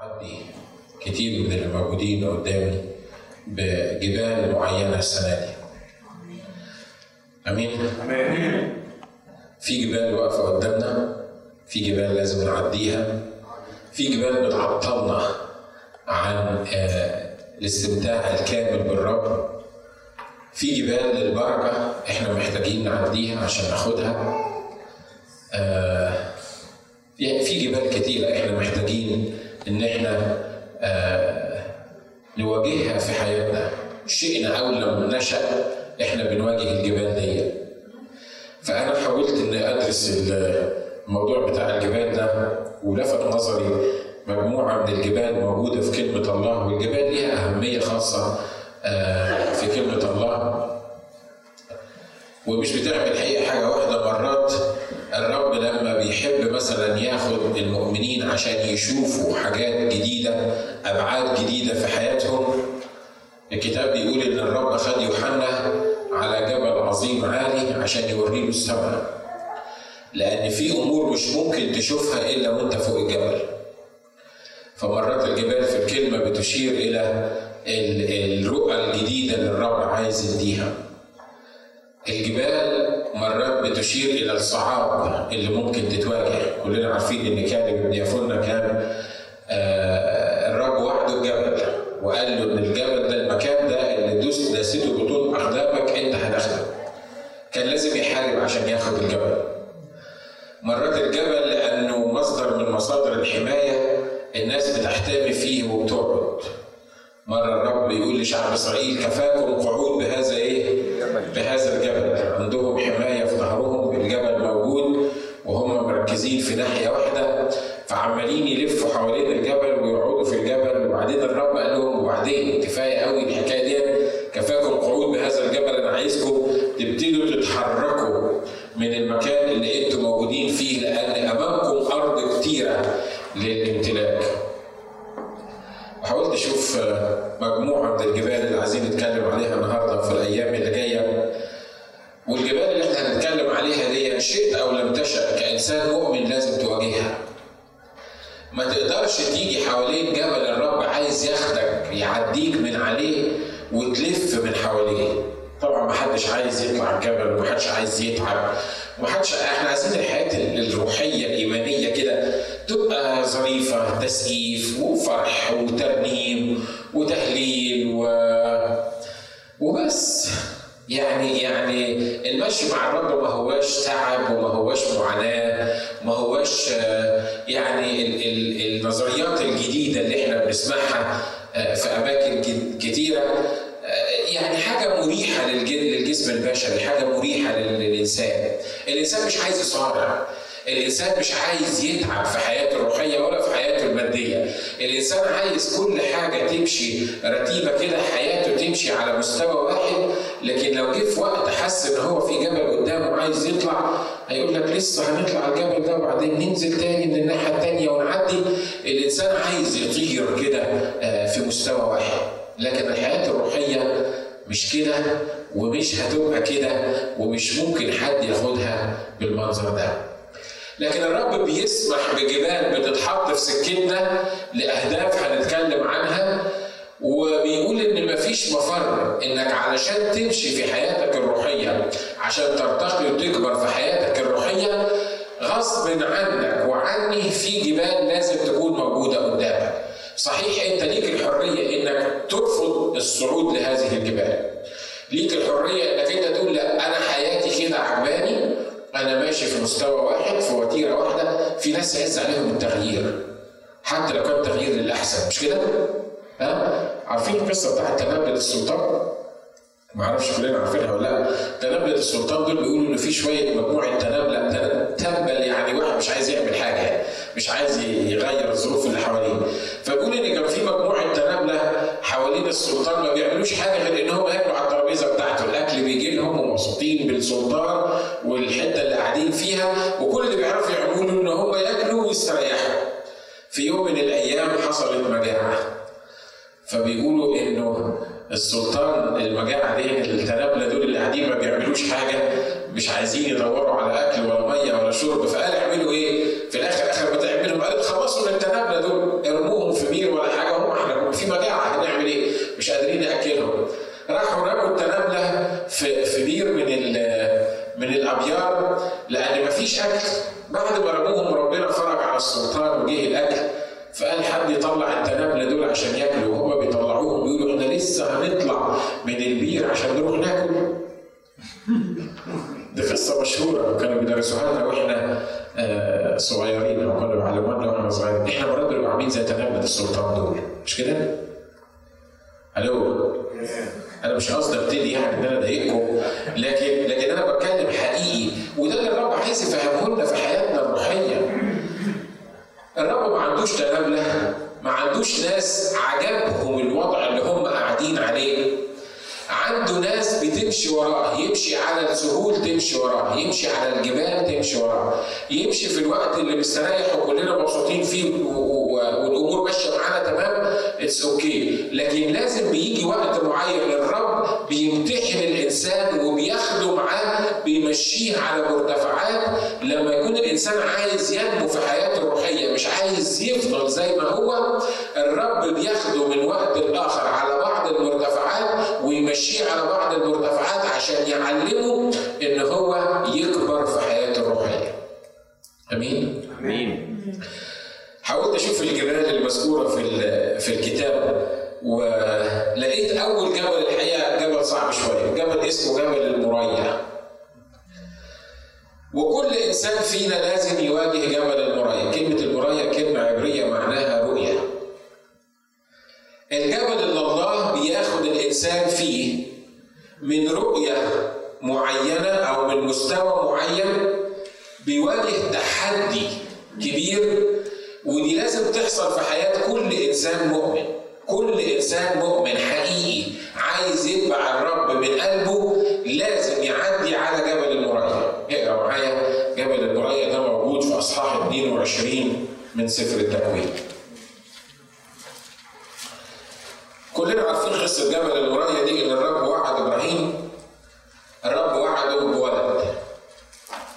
عندي كتير من اللي موجودين قدامي بجبال معينة السنة دي. أمين. في جبال واقفة قدامنا في جبال لازم نعديها في جبال بتعطلنا عن آه، الاستمتاع الكامل بالرب في جبال للبركة إحنا محتاجين نعديها عشان ناخدها آه، في في جبال كتيرة إحنا محتاجين إن إحنا آه، نواجهها في حياتنا شئنا أو لم نشأ إحنا بنواجه الجبال دي. فأنا حاولت ان أدرس الموضوع بتاع الجبال ده ولفت نظري مجموعة من الجبال موجودة في كلمة الله والجبال ليها أهمية خاصة آه، في كلمة الله. ومش بتعمل الحقيقة حاجة واحدة مرات الرب لما مثلا ياخد المؤمنين عشان يشوفوا حاجات جديدة أبعاد جديدة في حياتهم. الكتاب بيقول إن الرب اخذ يوحنا على جبل عظيم عالي عشان يوري له السماء لأن في أمور مش ممكن تشوفها إلا وأنت فوق الجبل. فمرات الجبال في الكلمة بتشير ال- الرؤى الجديدة اللي الرب عايز يديها. الجبال مرات بتشير إلى الصعاب اللي ممكن تتواجه. كلنا عارفين إن كالب بن يفنة كان آه، الرب وحده الجبل. وقال له إن الجبل ده المكان ده اللي دوس داسته بطون أقدامك أنت هتاخده. كان لازم يحارب عشان ياخد الجبل. مرات الجبل لأنه مصدر من مصادر الحماية الناس بتحتمي فيه وبتقعد مرة الرب بيقول لشعب إسرائيل كفاكم قعود بهذا إيه؟ بهذا مركزين في ناحية واحدة فعمالين يلفوا حوالين الجبل ويقعدوا في الجبل وبعدين الرب قال لهم وبعدين كفاية قوي الحكاية دي كفاكم قعود بهذا الجبل أنا عايزكم تبتدوا تتحركوا من المكان اللي أنتم موجودين فيه لأن أمامكم أرض كتيرة للامتلاك. وحاولت أشوف مجموعة من الجبال اللي عايزين نتكلم عليها النهارده في الأيام اللي والجبال اللي إحنا هنتكلم عليها دي شئت أو لم تشأ كإنسان مؤمن لازم تواجهها. ما تقدرش تيجي حوالين جبل الرب عايز ياخدك يعديك من عليه وتلف من حواليه. طبعا ما حدش عايز يطلع الجبل وما حدش عايز يتعب وما حدش إحنا عايزين الحياة الروحية الإيمانية كده تبقى ظريفة تسقيف وفرح وترنيم وتهليل و... وبس. يعني يعني المشي مع الرب ما هواش تعب وما هواش معاناة ما هواش آه، يعني ال- ال- النظريات الجديدة اللي إحنا بنسمعها آه، في أماكن كتيرة آه، يعني حاجة مريحة للج- للجسم البشري حاجة مريحة لل- للإنسان. الإنسان مش عايز يصارع الإنسان مش عايز يتعب في حياته الروحية ولا في حياته المادية. الإنسان عايز كل حاجة تمشي رتيبة كده حياته تمشي على مستوى واحد. لكن لو جه في وقت حس إن هو في جبل قدامه عايز يطلع هيقول لك لسه هنطلع الجبل ده وبعدين ننزل تاني من الناحية التانية ونعدي. الإنسان عايز يطير كده آه، في مستوى واحد. لكن الحياة الروحية مش كده ومش هتبقى كده ومش ممكن حد ياخدها بالمنظر ده. لكن الرب بيسمح بجبال بتتحط في سكتنا لأهداف هنتكلم عنها وبيقول إن مفيش مفر إنك علشان تمشي في حياتك الروحية عشان ترتقي وتكبر في حياتك الروحية غصب عنك وعني في جبال لازم تكون موجودة قدامك. صحيح أنت ليك الحرية إنك ترفض الصعود لهذه الجبال. ليك الحرية إنك أنت تقول لا أنا حياتي كده عجباني أنا ماشي في مستوى واحد في وتيرة واحدة في ناس يعز عليهم التغيير حتى لو كان تغيير للأحسن مش كده؟ ها؟ عارفين القصة بتاعت تنبل السلطان؟ ما أعرفش كلنا عارفينها ولا لأ تنبل السلطان دول بيقولوا إن في شوية مجموعة تنابله تن- تنبل يعني واحد مش عايز يعمل حاجة يعني مش عايز يغير الظروف اللي حواليه فبيقول إن كان في مجموعة تنابله حوالين السلطان ما بيعملوش حاجة غير إن هم ياكلوا على الترابيزة بتاعته ومبسوطين بالسلطان والحته اللي قاعدين فيها وكل اللي بيعرفوا يعملوا إن هم ياكلوا ويستريحوا في يوم من الأيام حصلت مجاعة فبيقولوا إنه السلطان المجاعة دي التنابلة دول اللي قاعدين ما بيعملوش حاجة مش عايزين يدوروا على أكل ولا مية ولا شرب فقال اعملوا إيه؟ في الآخر آخر ما تعملوا قال خلصوا من التنابلة دول ارموهم في في مجاعه هنعمل إيه؟ مش قادرين ناكلهم راحوا رموا التنابله في في بير من من الابيار لأن مفيش أكل. بعد ما رموهم ربنا فرج على السلطان وجه الأكل فقال حد يطلع التنابله دول عشان ياكلوا وهم بيطلعوهم بيقولوا إحنا لسه هنطلع من البير عشان نروح ناكل. دي قصة مشهورة. كانوا بيدرسوها لنا وإحنا آه، صغيرين أو كانوا بيعلمونا وإحنا صغيرين. إحنا مرات بنبقى عاملين زي تنابله السلطان دول. مش كده؟ ألو؟ أنا مش قصدي أبتدي يعني إن أنا أضايقكم لكن لكن أنا بتكلم حقيقي وده اللي الرب عايز يفهمه لنا في حياتنا الروحية. الرب ما عندوش تنابله ما عندوش ناس عجبهم الوضع اللي هم قاعدين عليه. عنده ناس بتمشي وراه يمشي على السهول تمشي وراه يمشي على الجبال تمشي وراه. يمشي في الوقت اللي مستريح وكلنا مبسوطين فيه والأمور ماشية معانا تمام it's okay okay. لكن لازم بيجي وقت معين للرب بيمتحن الإنسان وبياخده معاه بيمشيه على مرتفعات. لما يكون الإنسان عايز ينمو في حياته الروحية مش عايز يفضل زي ما هو الرب بياخده من وقت لآخر على بعض المرتفعات ويمشيه على بعض المرتفعات عشان يعلمه إن هو يكبر في حياته الروحية. آمين. آمين. حاولت أشوف الجبال المذكورة في في الكتاب ولقيت أول جبل الحقيقة جبل صعب شوية جبل اسمه جبل المريا وكل إنسان فينا لازم يواجه جبل المريا كلمة المريا كلمة عبرية معناها رؤية. الجبل اللي الله بياخد الإنسان فيه من رؤية معينة أو من مستوى معين بيواجه تحدي كبير ودي لازم تحصل في حياة كل إنسان مؤمن. كل إنسان مؤمن حقيقي عايز يتبع الرب من قلبه لازم يعدي على جبل المريا. اقرأ معايا جبل المريا ده موجود في أصحاح 22 من سفر التكوين كلنا عارفين قصة جبل المريا دي إن الرب وعد إبراهيم. الرب وعده بولد.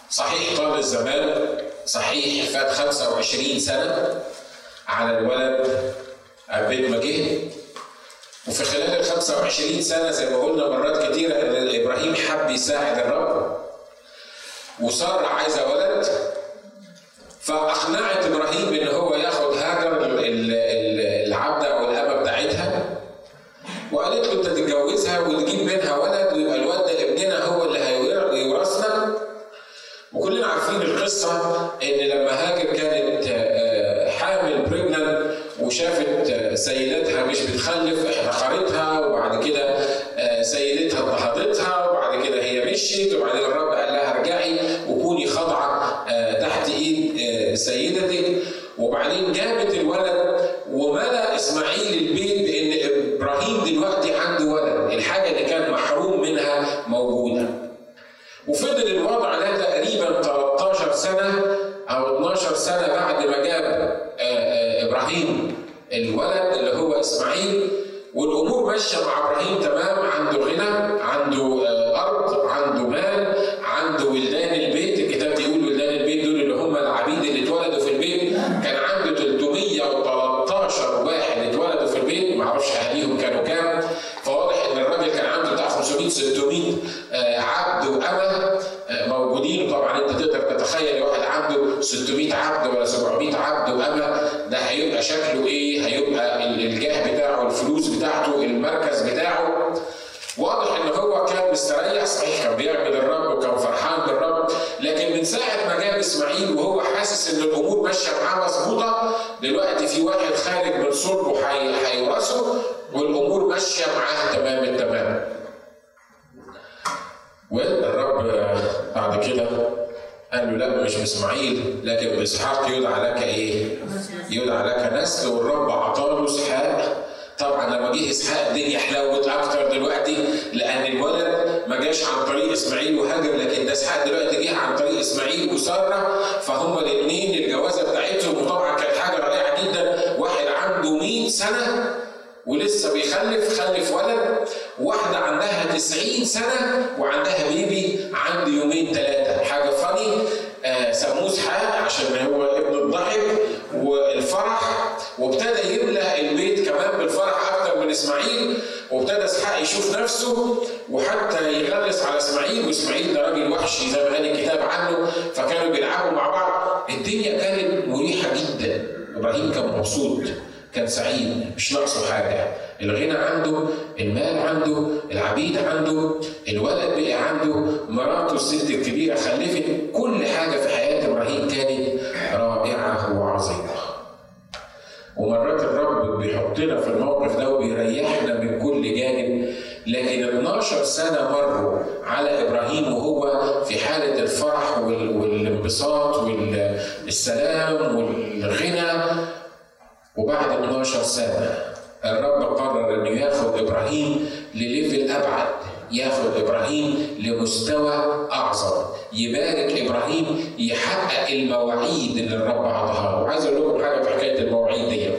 صحيح طال الزمان صحيح فات 25 سنة على الولد قبل ما جه وفي خلال ال 25 سنة زي ما قلنا مرات كتيرة إن إبراهيم حب يساعد الرب وساره عايزه ولد. فأقنعت إبراهيم إن هو ياخد هاجر العبدة أو الأمة بتاعتها. وقالت له أنت تتجوزها وتجيب منها ولد ويبقى الولد ده ابننا هو اللي هيورثنا. عارفين القصة إن لما هاجر كانت حامل بريجنان وشافت سيدتها مش بتخلف احتقرتها وبعد كده سيدتها اضطهدتها وبعد كده هي مشيت وبعدين الرب قال لها ارجعي وكوني خاضعه تحت إيد سيدتك. وبعدين جابت الولد وملأ إسماعيل البيت بان إبراهيم دلوقتي عنده ولد الحاجة اللي كان محروم منها موجوده وفضل الوضع ده تقريبا 13 سنه أو 12 سنه بعد ما جاب إبراهيم الولد اللي هو اسماعيل والأمور ماشية مع إبراهيم تمام عنده غنى عنده ارض عنده مال عنده ولدان البيت الكتاب بيقول ولدان البيت دول اللي هم العبيد اللي اتولدوا في البيت كان عنده 313 واحد اتولدوا في البيت ما أعرفش اهاليهم كانوا كام فواضح ان الراجل كان عنده بتاع 500 600 عبد وامه موجودين وطبعا انت تقدر تتخيل واحد عنده 600 عبد ولا 700 عبد وامه ده هيبقى شكله إيه؟ هيبقى الجاه بتاعه الفلوس بتاعته المركز بتاعه واضح ان هو كان مستريح صحيح كان بيعبد الرب وكان فرحان بالرب لكن من ساعه ما جاب اسماعيل وهو حاسس ان الأمور ماشيه معاه مظبوطه دلوقتي في واحد خارج من صلبه هيورثه والامور ماشيه معاه تمام التمام. والرب بعد كده قال له لا مش باسماعيل لكن باسحاق يدعى لك إيه؟ يدعى لك نسل. والرب أعطاه إسحاق. طبعا لما جه إسحاق الدنيا حلوت أكتر دلوقتي لأن الولد ما جاش عن طريق إسماعيل وهاجر لكن ده إسحاق دلوقتي جه عن طريق إسماعيل وسارة. فهم الاثنين الجوازة بتاعتهم وطبعا كانت حاجة رائعة جدا. واحد عنده 100 سنة ولسه بيخلف خلف ولد واحدة عندها 90 سنة وعندها بيبي عنده يومين ثلاثة حاجة فاني آه سموه اسحاق عشان هو ابن الضحك والفرح. وابتدى يملى البيت كمان بالفرح أكتر من إسماعيل. وابتدى إسحاق يشوف نفسه وحتى يغلس على إسماعيل. وإسماعيل ده راجل وحشي زي ما قال الكتاب عنه. فكانوا بيلعبوا مع بعض. الدنيا كانت مريحة جدا. إبراهيم كان مبسوط. كان سعيد مش ناقصه حاجة الغنى عنده المال عنده العبيد عنده الولد بقى عنده مراته الست الكبيرة خلفت كل حاجة في حياة إبراهيم كانت رائعه وعظيمة. ومرات الرب بيحطنا في الموقف ده وبيريحنا من كل جانب لكن 12 سنة مروا على إبراهيم وهو في حالة الفرح والانبساط والسلام والغنى. وبعد 12 سنة الرب قرر انه ياخد إبراهيم لليفل أبعد ياخد إبراهيم لمستوى أعظم يبارك إبراهيم يحقق المواعيد اللي الرب اعطاها له. وعايز أقول لكم حاجة في حكاية المواعيد دي.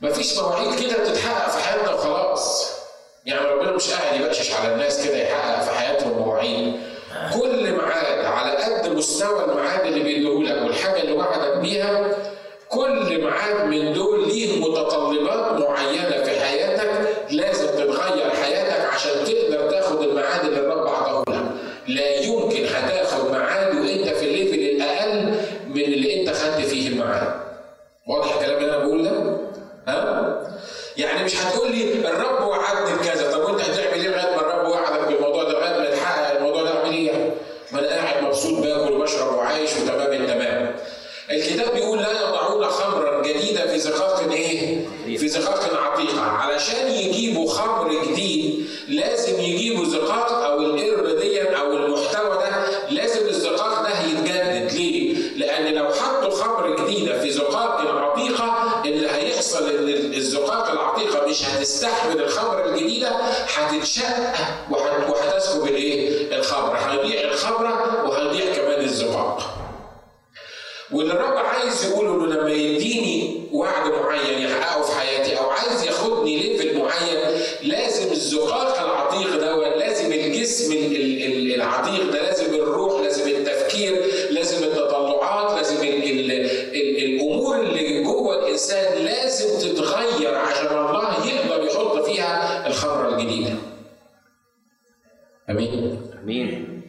مفيش مواعيد كده بتتحقق في حياتنا وخلاص. يعني ربنا مش قاعد يبشش على الناس كده يحقق في حياتهم مواعيد. كل ميعاد على قد مستوى الميعاد اللي بيديهولك والحاجة اللي وعدك بيها كل ميعاد من دول ليه متطلبات معينة في حياتك لازم تتغير حياتك عشان تقدر تاخد الميعاد اللي الرب اعطاه لك لا يمكن هتاخد ميعاد وانت في الليفل الأقل من اللي انت خدت فيه الميعاد واضح الكلام اللي أنا بقوله ده؟ ها؟ يعني مش هتقول لي الرب وعدني بكذا. طب وانت هتعمل إيه لغاية ما الرب وعدك بالموضوع ده؟ لغاية ما يتحقق الموضوع ده أعمل إيه ما أنا قاعد مبسوط باكل وبشرب وعايش وتمام التمام. الكتاب بيقول جديدة في زقاق إيه؟ في زقاق عتيقة، علشان يجيبوا خمر جديد لازم يجيبوا زقاق أو القرب دي أو المحتوى ده لازم الزقاق ده يتجدد، ليه؟ لأن لو حطوا خمر جديدة في زقاق عتيقة اللي هيحصل إن الزقاق العتيقة مش هتستحمل الخمر الجديدة هتتشق وهتسكب الإيه؟ الخمر، هيضيع الخمرة وهيضيع كمان الزقاق. واللي الرب عايز يقوله انه لما يديني وعد معين يحققه في حياتي أو عايز ياخدني ليفل معين لازم الزقاق العتيق ده لازم الجسم العتيق ده لازم الروح لازم التفكير لازم التطلعات لازم ال ال ال الأمور اللي جوه الانسان لازم تتغير عشان الله يقدر يحط فيها الخمره الجديده. امين؟ امين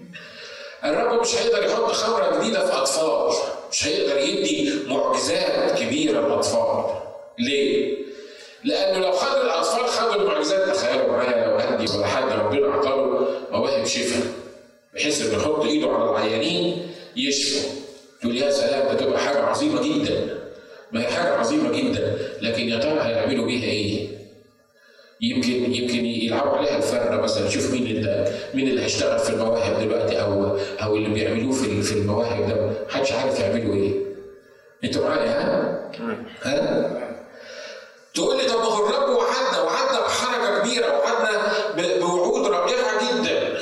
الرب مش هيقدر يحط خمره جديده في اطفال مش هيقدر يدي معجزات كبيره للاطفال ليه؟ لأنه لو خد الأطفال خدوا المعجزات تخيلوا معايا لو هدي ولا حد ربنا اعطاه مواهب شفاء بحيث إنه يحط إيده على العيانين يشفوا تقول يا سلام ده تبقى حاجة عظيمة جدا ما هي حاجة عظيمة جدا لكن يا ترى هيعملوا بيها إيه؟ يمكن يمكن يلعبوا عليها الفرقه مثلا شوف مين اللي مين اللي هيشتغل في المواهب دلوقتي أو أو اللي بيعملوه في في المواهب ده محدش عارف يعملوا إيه. أنتوا معايا ها؟ ها؟ تقول لي طب هو الرب وعدنا وعدنا بحركة كبيرة وعدنا بوعود رائعه جدا.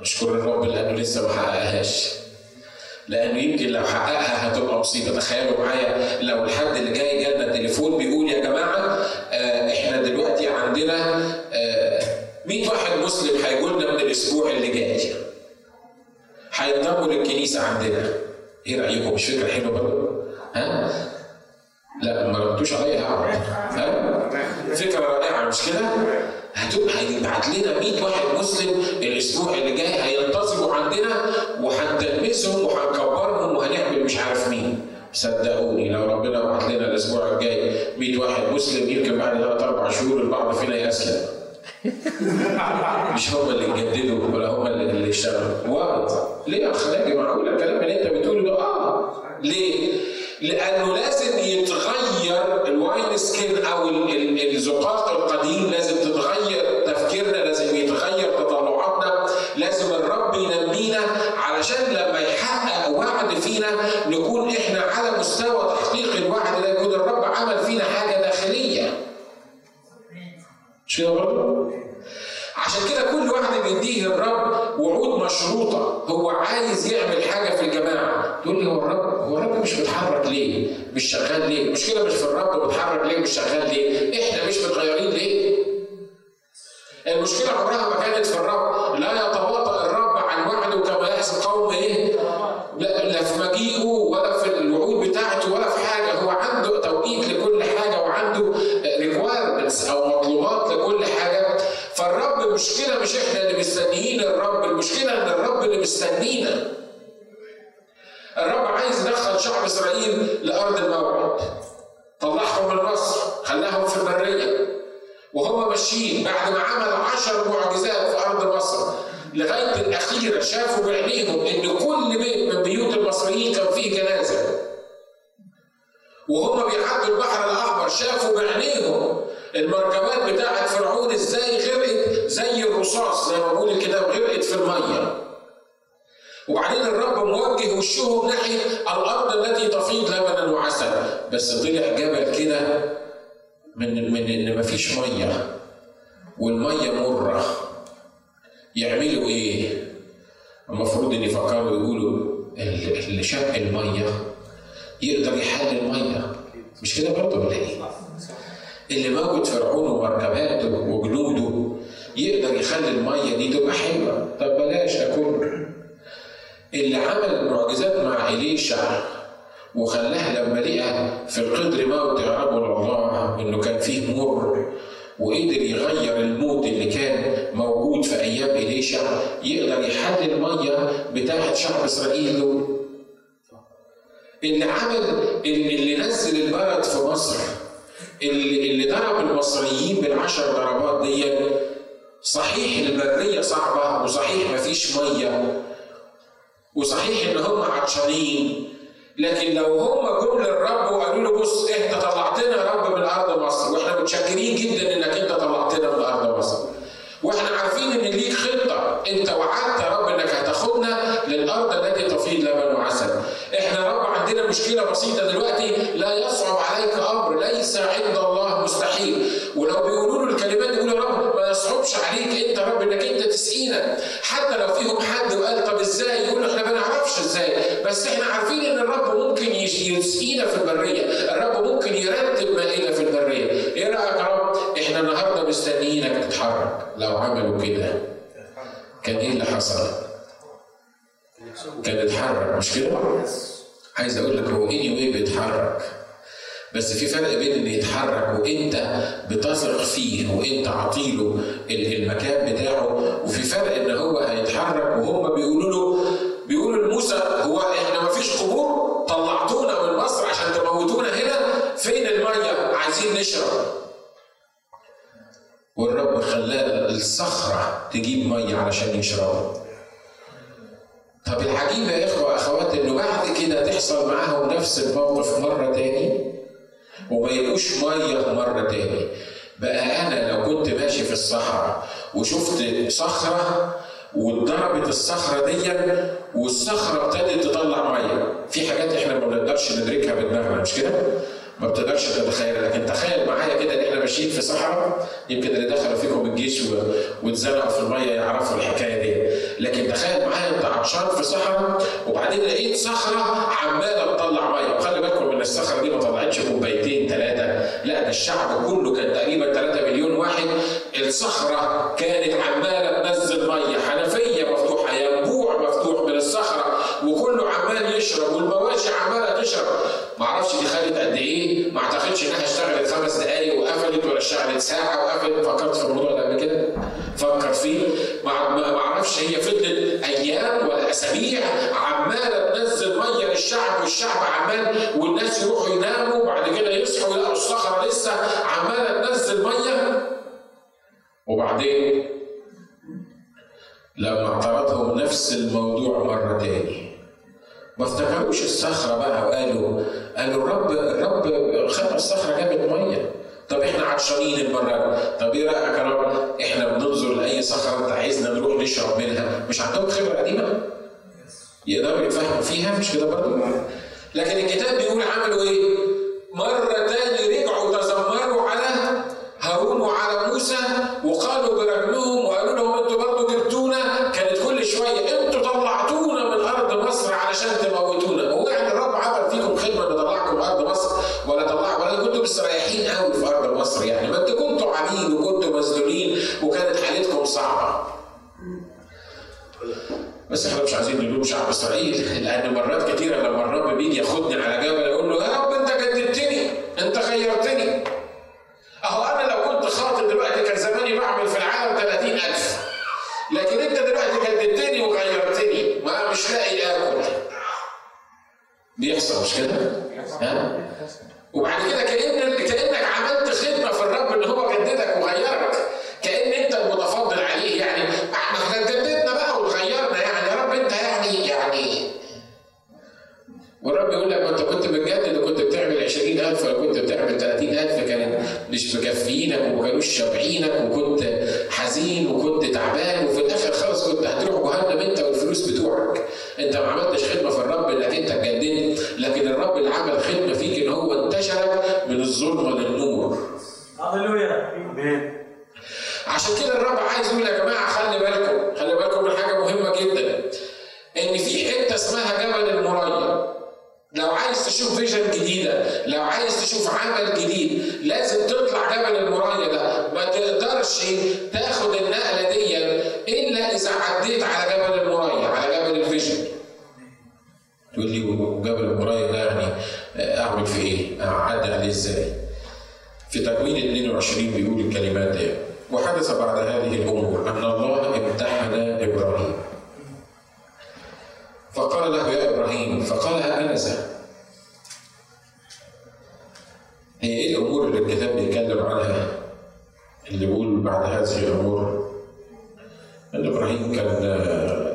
نشكر الرب لأنه لسه ما حققهاش. لأنه يمكن لو حققها هتبقى مصيبة. تخيلوا معايا لو الحد اللي جاي جالنا تليفون بيقول يا جماعة آه إحنا دلوقتي عندنا آه 100 واحد مسلم هيجوا لنا من الأسبوع اللي جاي. هينضموا للكنيسة عندنا. إيه رأيكم؟ مش فكرة حلوة برضه؟ ها؟ لا ما ردتوش عليا ها فكره رائعه مش كده. هتبقى هيبعت لنا 100 واحد مسلم الأسبوع اللي جاي هينتظموا عندنا وهندمسهم وهنكبرهم وهنعمل مش عارف مين. صدقوني لو ربنا بعت لنا الأسبوع الجاي 100 واحد مسلم يمكن بعد ثلاث أربع شهور البعض فينا يسلم. مش هم اللي يجددوا ولا هم اللي يشتغلوا. wow ليه يا خلاجي معقول الكلام اللي أنت بتقوله ده. آه. ليه؟ لأنه لازم يتغير ال wine skin أو الزقاق القديم لازم تتغير تفكيرنا لازم يتغير تطلعاتنا لازم الرب ينمينا علشان لما يحقق وعد فينا نكون إحنا على مستوى تحقيق الوعد ده يكون الرب عمل فينا حاجة داخلية مش كده برضه؟ عشان كده كل واحد بيديه الرب وعود مشروطة هو عايز يعمل حاجة في الجماعة تقول لي هو الرب هو الرب مش بيتحرك ليه؟ مش شغال ليه؟ المشكلة مش في الرب بيتحرك ليه مش شغال ليه؟ إحنا مش متغيرين ليه؟ المشكلة عمرها ما كانت في الرب لا يتواطأ الرب عن وعده كما يحسب قوم إيه؟ لا, لا في مجيئه ولا في مش إحنا اللي مستنيين الرب. المشكلة إن الرب اللي مستنينا. الرب عايز يدخل شعب إسرائيل لأرض الموعد. طلعهم من مصر خلاهم في البرية. وهم ماشيين بعد ما عمل عشر معجزات في أرض مصر. لغاية الأخيرة شافوا بعينيهم إن كل بيت من بيوت المصريين كان فيه جنازة. وهم بيعدوا البحر الأحمر شافوا بعينيهم المركبات بتاعت فرعون إزاي غرقت زي الرصاص زي ما بقول الكتاب غرقت في المية. وبعدين الرب موجه وشهم ناحية الأرض التي تفيض لبنا وعسل. بس طلع جبل كده من من إن مفيش مية. والمية مرة. يعملوا إيه؟ المفروض إن يفكروا يقولوا اللي شق المية يقدر يحل المية. مش كده برضه ولا إيه؟ اللي موجود فرعون ومركباته وجنوده يقدر يخلي المية دي تبقى حلوة. طب بلاش أكل. اللي عمل معجزات مع إليشع وخلاه لما لقى في القدر موت يا الله إنه كان فيه مر وقدر يغير الموت اللي كان موجود في أيام إليشع يقدر يحل المية بتاعة شعب إسرائيل دول. اللي عمل اللي نزل البرد في مصر اللي, ضرب المصريين بالعشر ضربات دي صحيح البرية صعبة وصحيح مفيش مية وصحيح إن هم عطشانين لكن لو هم جم للرب وقالوا له بص أنت طلعتنا يا رب من أرض مصر وإحنا متشكرين جدا إنك أنت طلعتنا من أرض مصر. وإحنا عارفين إن ليك خطة. أنت وعدت يا رب إنك هتاخدنا للأرض التي تفيض لبن وعسل. إحنا يا رب عندنا مشكلة بسيطة دلوقتي. لا يصعب عليك أمر. ليس عند الله مستحيل. ولو بيقولوا له الكلمات يقولوا يا رب ما يصعبش عليك أنت يا رب إنك أنت تسقينا. حتى لو فيهم حد وقال طب إزاي؟ يقول إحنا ما نعرفش إزاي. بس إحنا عارفين إن الرب ممكن يسقينا في البرية. الرب ممكن يرتب مائدة في البرية. إيه رأيك يا رب؟ إحنا النهارده مستنيينك تتحرك لو عملوا كده. كان إيه اللي حصل؟ كان اتحرك مش كده؟ عايز أقول لك هو اني واي بيتحرك. بس في فرق بين إن يتحرك وإنت بتثق فيه وإنت عطيله المكان بتاعه خلاه الصخرة تجيب مية علشان يشربوا. طب العجيب يا إخوة واخوات إنه بعد كده تحصل معاهم نفس الموقف مرة تاني؟ وما يلقوش مية مرة تاني. بقى أنا لو كنت ماشي في الصحراء وشفت صخرة واتضربت الصخرة دي والصخرة ابتدت تطلع مية. في حاجات إحنا ما بنقدرش ندركها بدماغنا مش كده؟ ما بتقدرش تتخيل لكن تخيل معايا كده إن إحنا ماشيين في صحراء يمكن اللي دخلوا فيكم الجيش واتزنقوا في المية يعرفوا الحكاية دي. لكن تخيل معايا أنت عطشان في صحراء وبعدين لقيت صخرة عمالة تطلع مية. وخلي بالكم إن الصخرة دي ما طلعتش كوبايتين ثلاثة لا ده الشعب كله كان تقريبا 3 مليون واحد. الصخرة كانت عمالة تنزل مية. حنفية مفتوحة ينبوع مفتوح من الصخرة وكله عمال يشرب والمواشي عمالة تشرب. ما أعرفش دي خدت قد إيه ما اعتقدش انها اشتغلت خمس دقائق وقفلت ولا اشتغلت ساعة وقفلت. فكرت في الموضوع ده قبل كده؟ فكر فيه. ما أعرفش هي فضلت أيام ولا أسابيع عمالة تنزل مية للشعب والشعب عمال والناس يروحوا يناموا وبعد كده يصحوا يلاقوا الصخرة لسه عمالة تنزل مية. وبعدين لما اعترضهم نفس الموضوع مرة تاني. ما افتكروش الصخرة بقى وقالوا قالوا الرب الرب خلى الصخرة جابت مية. طب إحنا عطشانين المرة دي. طب إيه رأيك يا رب؟ إحنا بننظر لأي صخرة أنت عايزنا نروح نشرب منها. مش عندهم خبرة قديمة؟ يقدروا يتفهموا فيها؟ مش كده برضه؟ لكن الكتاب بيقول عملوا إيه؟ مرة تاني رجعوا تذمروا على هارون وعلى موسى وقالوا برجلهم هي إيه الأمور اللي الكتاب بيتكلم عنها؟ اللي بيقول بعد هذه الأمور إن إبراهيم كان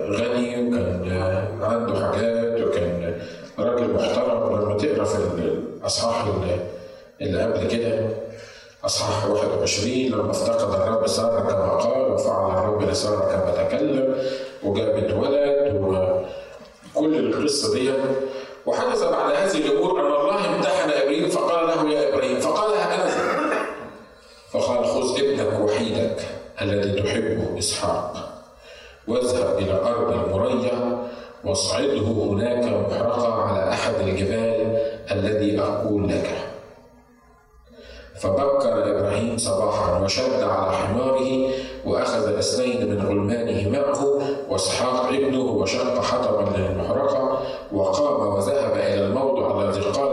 غني وكان عنده حاجات وكان راجل محترم. لما تقرأ في الاصحاح اللي قبل كده أصحاح 21 لما افتقد الرب سارة كما قال وفعل الرب لسارة كما تكلم وجابت ولد و كل القصة دي وحدث بعد هذه الأمور أن الله امتحن إبراهيم فقال له يا إبراهيم فقال أنا فقال خذ ابنك وحيدك الذي تحبه إسحاق. واذهب إلى أرض المريا واصعده هناك محرقة على أحد الجبال الذي أقول لك. فبكر إبراهيم صباحا وشد على حماره وأخذ اثنين من غلمانه معه وإسحاق ابنه وشق حطبا للمحرقة وقام وذهب إلى الموضع الذي قال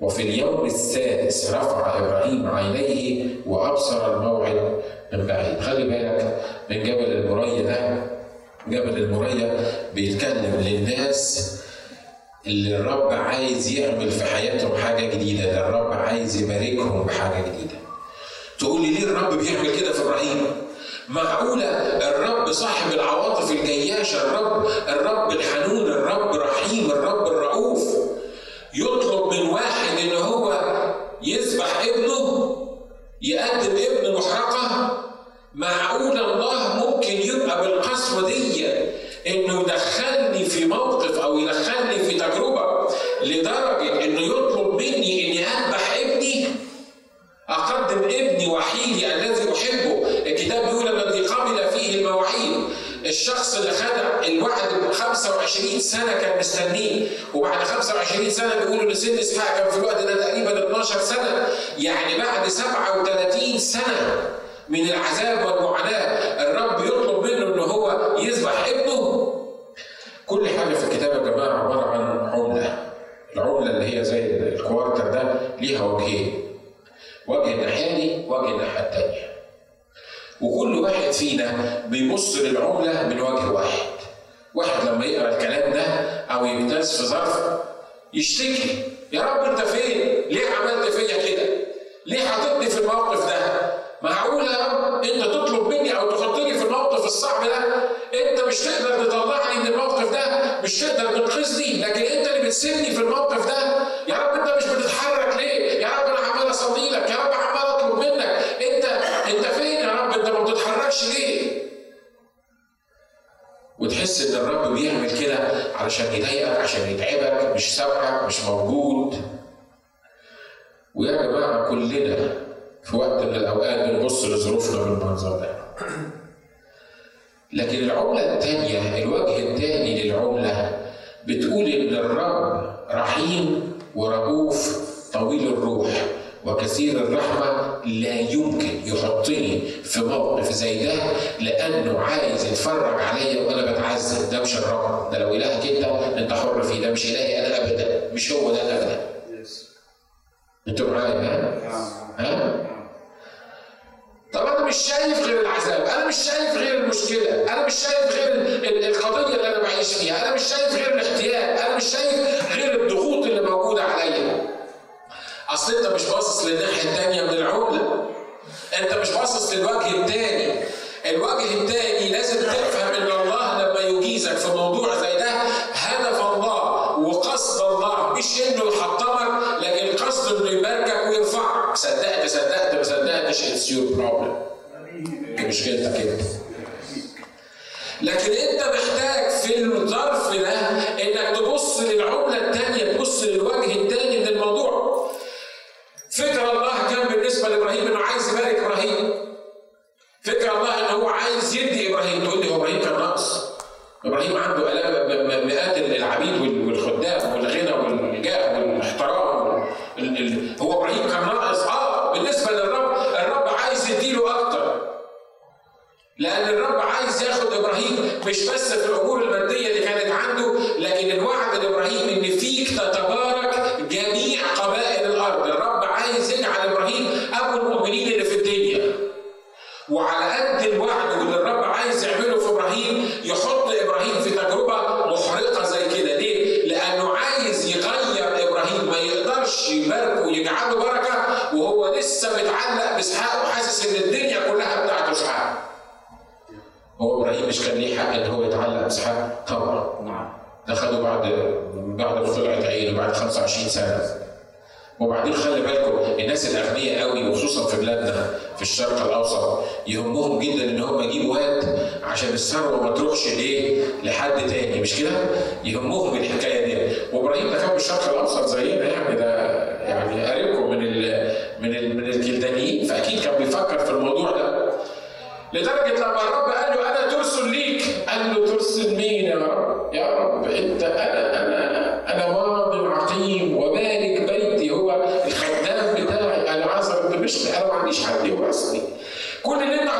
وفي اليوم السادس رفع إبراهيم عينيه وأبصر الموعد من بعيد. خلي بالك من جبل المريا ده جبل المريا بيتكلم للناس اللي الرب عايز يعمل في حياتهم حاجة جديدة ده الرب عايز يباركهم بحاجة جديدة. تقول لي ليه الرب بيعمل كده في إبراهيم؟ معقولة الرب صاحب العواطف الجياشة الرب الرب الحنون الرب رحيم الرب يطلب من واحد إن هو يذبح ابنه يقدم ابن محرقة. معقولة الله ممكن يبقى بالقسوة دي إنه يدخلني في موقف أو يدخلني في تجربة لدرجة إنه يطلب مني إني أذبح ابني؟ أقدم ابني وحيدي الذي أحبه. الكتاب بيقول الذي قبل فيه المواعيد. الشخص اللي خد الوعد 25 سنة كان مستنيه وبعد 25 سنة بيقولوا إن سن إسحاق كان في الوقت ده تقريبا 12 سنة. يعني بعد 37 سنة من العذاب والمعاناة الرب يطلب منه إن هو يذبح ابنه. كل حاجة في الكتاب يا جماعة عبارة عن عملة. العملة اللي هي زي الكوارتر ده ليها وجهين وجه الناحية دي وجه الناحية الثانية وكل واحد فينا بيبص للعملة من وجه واحد. واحد لما يقرأ الكلام ده أو يمتاز في ظرف يشتكي يا رب أنت فين؟ ليه عملت فيا كده؟ ليه حاططني في الموقف ده؟ معقول يا رب أنت تطلب مني أو تحطني في الموقف الصعب ده؟ أنت مش تقدر تطلعني من الموقف ده مش تقدر تنقذني لكن أنت اللي بتسيبني في الموقف ده. يا رب أنت مش بتتحرك ليه يا رب أنا عمال اصلي لك يا رب عمال اطلب منك انت انت فين يا رب بتتحركش ليه وتحس إن الرب بيعمل كده علشان يضايقك عشان يتعبك مش سامعك مش موجود. ويا جماعة كلنا في وقت من الأوقات بنبص لظروفنا بالمنظر ده. لكن العملة الثانية الوجه الثاني للعملة بتقول إن الرب رحيم ورؤوف طويل الروح. وكثير الرحمة لا يمكن يحطني في موقف زي ده لأنه عايز يتفرج عليا وأنا بتعذب ده مش الرب ده لو إلهك أنت أنت حر فيه. ده مش إلهي أنا أبدا مش هو ده أبدا. أنتوا معايا؟ ها؟ ها؟ طب أنا مش شايف غير العذاب أنا مش شايف غير المشكلة أنا مش شايف غير القضية اللي أنا بعيش فيها أنا مش شايف غير الاحتياج أنا مش شايف غير الضغوط اللي موجودة عليا. أصل أنت مش باصص للناحية الثانية من العملة. أنت مش باصص للوجه الثاني الوجه الثاني لازم تفهم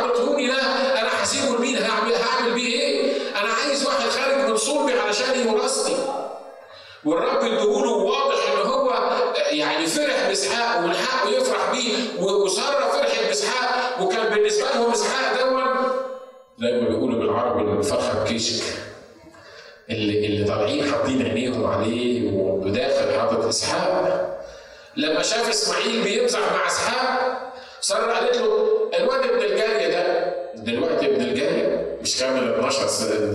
عطيتهوني ده أنا هسيبه لمين هعمل هعمل بيه إيه؟ أنا عايز واحد خارج من صلبي علشان يورثني والرب اديهوله واضح إن هو يعني فرح بإسحاق ومن حقه يفرح بيه وساره فرحت بإسحاق وكان بالنسبة لهم إسحاق دون زي ما بيقولوا بالعربي الفرخه بكيشك. اللي اللي طالعين حاطين عينيهم عليه وداخل حاطط إسحاق. لما شاف إسماعيل بيمزح مع إسحاق ساره قالت له الواد ابن الجاريه ده دلوقتي ابن الجاريه مش كامل 12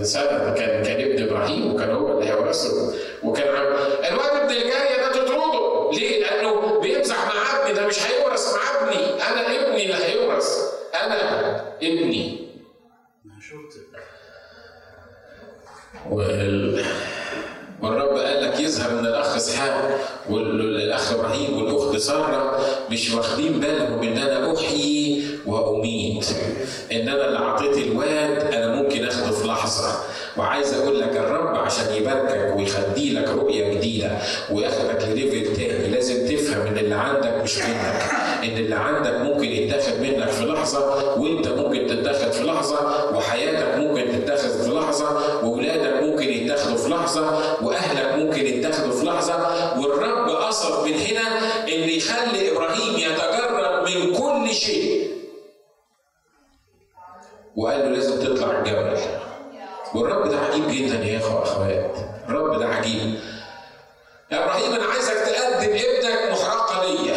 سنه ده كان كان ابن إبراهيم وكان هو اللي هيورثه وكان عم الواد ابن الجاريه ده تطرده. ليه؟ لأنه بيمزح مع ابني ده مش هيورث مع ابني. أنا ابني اللي هيورث. أنا ابني. وال... والرب قال لك يظهر ان الأخ إسحاق والاخ إبراهيم والأخت سارة مش واخدين بالهم إن أنا أحيي وأميت. إن أنا اللي أعطيت الواد أنا ممكن آخده في لحظة. وعايز أقول لك الرب عشان يباركك ويخدي لك رؤية جديدة وياخدك لليفل تاني لازم تفهم إن اللي عندك مش منك. إن اللي عندك ممكن يتاخد منك في لحظة وإنت ممكن تتاخد في لحظة وحياتك ممكن تتاخد في لحظه واولادك ممكن يتاخدوا في لحظة وأهلك ممكن يتاخدوا في لحظة والرب قصد من هنا إن يخلي إبراهيم يتجرد من كل شيء. وقال له لازم تطلع الجبل. والرب ده عجيب جدا يا إخوة اخوات الرب ده عجيب. يا إبراهيم أنا عايزك تقدم ابنك محرقه ليا.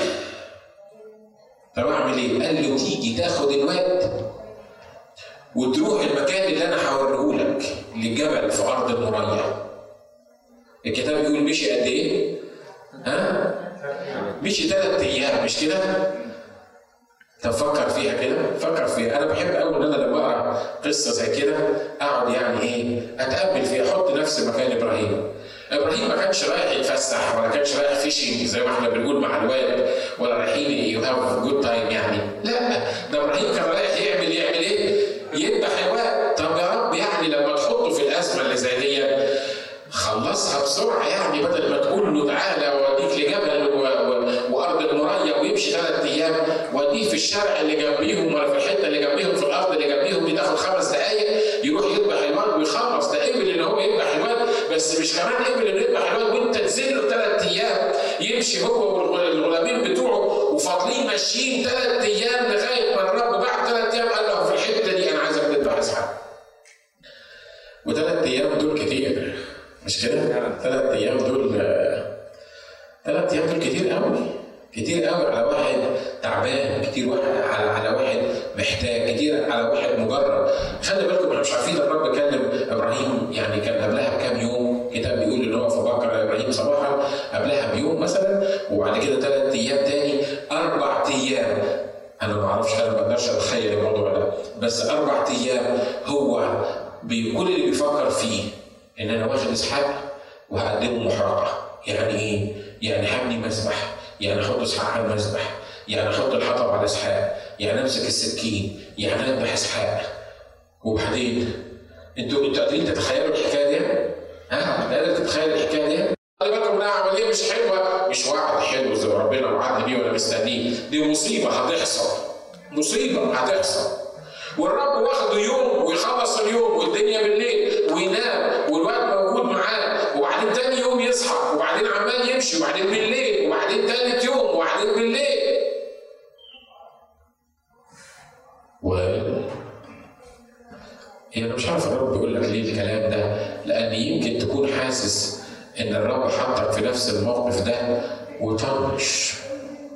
طب أعمل إيه؟ قال له تيجي تاخد الواد وتروح المكان اللي أنا هوريه لك للجبل في أرض المريا الكتاب بيقول مشي قد إيه؟ ها؟ مشي ثلاث أيام مش كده؟ طب فكر فيها كده فكر فيها أنا بحب قوي إن أنا لما أقرأ قصة زي كده أقعد يعني إيه اتامل فيها أحط نفسي مكان إبراهيم إبراهيم ما كانش رايح يتفسح ولا كانش رايح fishing زي ما إحنا بنقول مع الواد ولا رايحين you have good time يعني لا ده إبراهيم كان رايح يعمل يعمل إيه؟ يذبح خلصها بسرعة يعني بدل ما تقول له تعالى واوديك لجبل وأرض المريا ويمشي ثلاث أيام واديه في الشارع اللي جنبيهم ولا في الحتة اللي جنبيهم في الأرض اللي جنبيهم دي تاخد خمس دقائق يروح يذبح الواد ويخلص. ده قبل إن هو يذبح الواد بس مش كمان قبل إنه يذبح الواد وأنت تنزل له ثلاث أيام يمشي هو والغلامين بتوعه وفاضلين ماشيين ثلاث أيام لغاية ما الرب بعد ثلاث أيام قال له في الحتة دي أنا عايزك تذبح اسحاق وثلاث أيام دول كتير. مش كده؟ ثلاث أيام دول ثلاث أيام دول كتير قوي كتير قوي على واحد تعبان كتير واحد على على واحد محتاج كتير على واحد مجرد خلي بالكم إحنا مش عارفين الرب كلم إبراهيم يعني كان قبلها بكام يوم كتاب بيقول إن هو فبكر إبراهيم صباحا قبلها بيوم مثلا وبعد كده ثلاث أيام تاني أربع أيام أنا ما أعرفش أنا ما أقدرش أتخيل الموضوع ده بس أربع أيام هو كل اللي بيفكر فيه إن أنا واخد اسحاق وهقدمه محرقه يعني إيه؟ يعني هبني مسبح. يعني أحط إسحاق على المذبح يعني أحط الحطب على إسحاق. يعني أمسك السكين. يعني أذبح إسحاق. وبعدين أنتوا أنتوا قادرين تتخيلوا الحكاية دي؟ ها؟ قادر تتخيل الحكاية دي؟ خلي بالكم انها عمليه مش حلوة. مش وعد حلو زي ما ربنا وعدنا بيه ولا مستنيه. دي مصيبة هتحصل. مصيبة هتحصل. والرب واخده يوم ويخلص اليوم والدنيا بالليل وينام والواد موجود معاه. وبعدين تاني يوم يصحى وبعدين عمال يمشي وبعدين بالليل وبعدين تالت يوم وبعدين بالليل. و يعني مش عارف الرب بيقول لك ليه الكلام ده لأن يمكن تكون حاسس إن الرب حطك في نفس الموقف ده. وطنش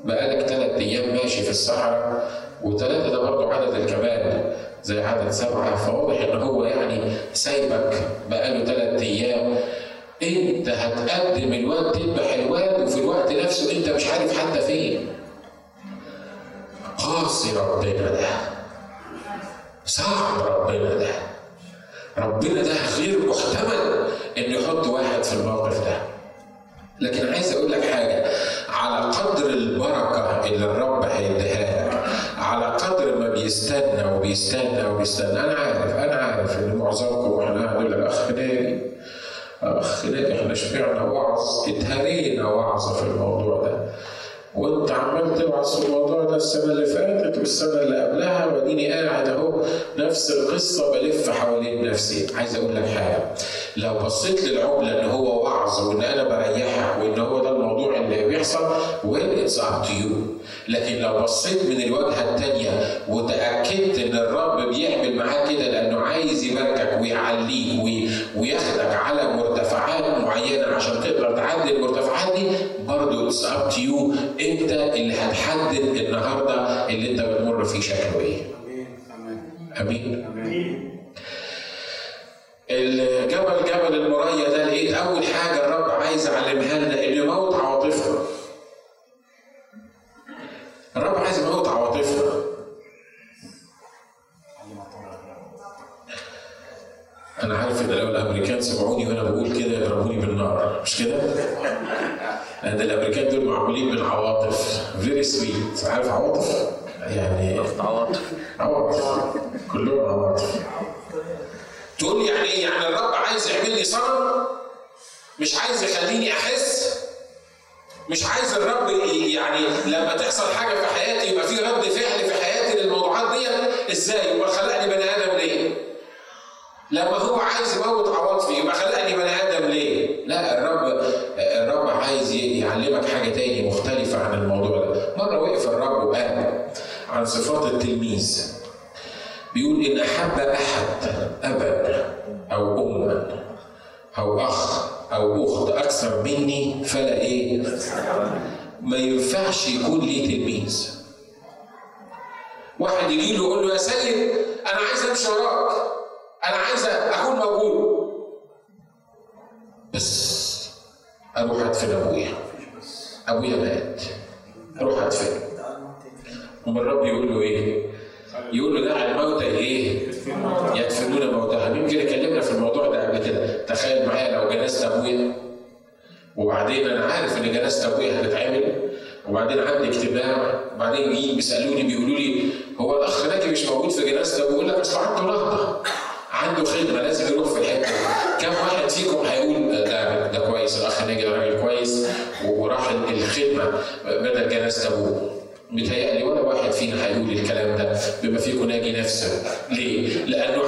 بقالك ثلاث أيام ماشي في الصحراء. وثلاثه ده برضه عدد الكمال زي عدد سبعة فواضح إن هو يعني سايبك بقاله ثلاث أيام. أنت هتقدم الواد تذبح الواد وفي الوقت نفسه أنت مش عارف حتى فين. قاسي ربنا ده. صعب ربنا ده. ربنا ده غير محتمل إنه يحط واحد في الموقف ده. لكن عايز أقول لك حاجة على قدر البركة اللي الرب هيديها على قدر ما بيستنى وبيستنى وبيستنى. أنا عارف أنا عارف إن معظمكم إحنا هنقول لك اخ ناجي اخ ناجي إحنا شفعنا وعظ إتهرينا وعظ في الموضوع ده. وأنت عمال توعظ في الموضوع ده السنة اللي فاتت والسنة اللي قبلها وأديني قاعد أهو نفس القصة بلف حوالين نفسي. عايز أقول لك حاجة لو بصيت للعملة إن هو وعظ وإن أنا بريحك وإن هو ده بيحصل well it's up to you لكن لو بصيت من الواجهه الثانية وتأكدت إن الرب بيعمل معاك كده لأنه عايز يباركك ويعليك وياخدك على مرتفعات معينة عشان تقدر تعدي المرتفعات دي برضه it's up to you أنت اللي هتحدد النهارده اللي أنت بتمر فيه شكله إيه. آمين. امين. الجبل جبل المريا ده لقيت أول حاجة الرب عايز يعلمها لنا انه يموت أنا عارف إن لو الأمريكان سمعوني وأنا بقول كده يضربوني بالنار مش كده؟ لأن الأمريكان دول معمولين من عواطف very sweet عارف عواطف؟ يعني عواطف عواطف كلهم عواطف تقول لي يعني إيه؟ يعني الرب عايز يعمل لي صنم مش عايز يخليني أحس مش عايز الرب يعني لما تحصل حاجة في حياتي يبقى في رد فعل في حياتي للموضوعات دي إزاي؟ يبقى خلقني بني آدم ليه؟ لما هو عايز يموت عواطفي يبقى خلقني بني آدم ليه؟ لا الرب الرب عايز يعلمك حاجة تاني مختلفة عن الموضوع ده. مرة وقف الرب وقال عن صفات التلميذ. بيقول إن أحب أحد أبا أو اما أو أخ أو أخت أكثر مني فلا إيه؟ ما ينفعش يكون ليه تلميذ. واحد يجي له يقول له يا سيد أنا عايز أمشي وراك أنا عايز أكون موجود. بس أروح أدفن أبويا. أبويا مات. أروح أدفن. ثم الرب يقول له إيه؟ يقول له دع الموتى إيه؟ يدفنون موتاهم يمكن اتكلمنا في الموضوع ده قبل كده. تخيل معايا لو جنازه أبويا. وبعدين أنا عارف إن جنازه أبويا هتتعمل. وبعدين عندي اجتماع. وبعدين بيسألوني بيقولوا لي هو الأخ ناجي مش موجود في جنازته بقول لك أصل عنده نهضة. عنده خدمه لازم يروح في الحتة كم واحد فيكم هيقول ده ده كويس الأخ ناجي راجل كويس وراح الخدمة بدل جنازة أبوه. متهيألي ولا واحد فينا هيقول الكلام ده بما فيكم ناجي نفسه. ليه؟ لأنه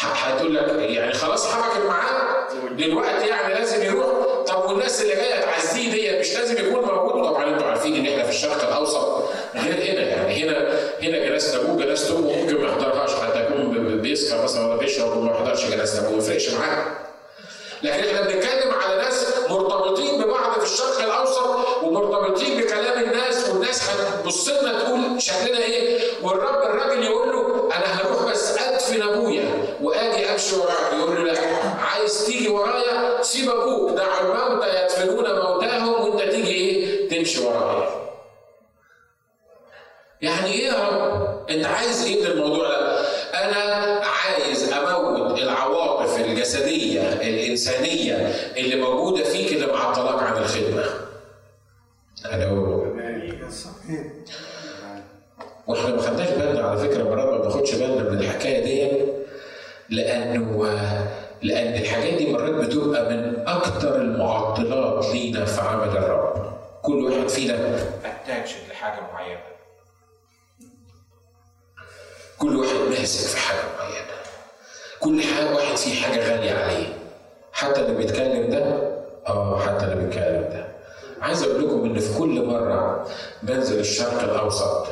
هتقول لك يعني خلاص حبكت معاه دلوقتي يعني لازم يروح. طب والناس اللي جاية تعزيه دي مش لازم يكون موجود؟ طبعا أنتوا عارفين إن إحنا في الشرق الأوسط. غير هنا يعني هنا هنا جنازه ابوه جنازه امه ممكن ما يحضرهاش. حتى يكون بيسكر مثلا ولا بيشرب وما يحضرش جنازه ابوه ما يفرقش معاه. لكن إحنا بنتكلم على ناس مرتبطين ببعض في الشرق الأوسط ومرتبطين بكلام الناس والناس هتبص لنا تقول شكلنا إيه؟ والرب الراجل يقول له أنا هروح ادفن أبويا. وآجي امشي وراك يقول له لا عايز تيجي ورايا؟ سيب أبوك. دع الموتى يدفنون موتاهم وأنت تيجي إيه؟ تمشي ورايا. يعني إيه يا رب؟ أنت عايز إيه من الموضوع ده؟ أنا عايز أموت العواطف الجسدية الإنسانية اللي موجودة فيك اللي معطلاك عن الخدمة. ألو وإحنا ما خدناش بالنا على فكرة مرات ما بناخدش بالنا من الحكاية دي لأنه لأن الحاجات دي مرات بتبقى من أكثر المعطلات لينا في عمل الرب. كل واحد فينا اتاتش لحاجة معينة. كل واحد ماسك في حاجة معينة كل حاجة واحد فيه حاجة غالية عليه حتى اللي بيتكلم ده آه حتى اللي بيتكلم ده عايز أقول لكم إن في كل مرة بنزل الشرق الأوسط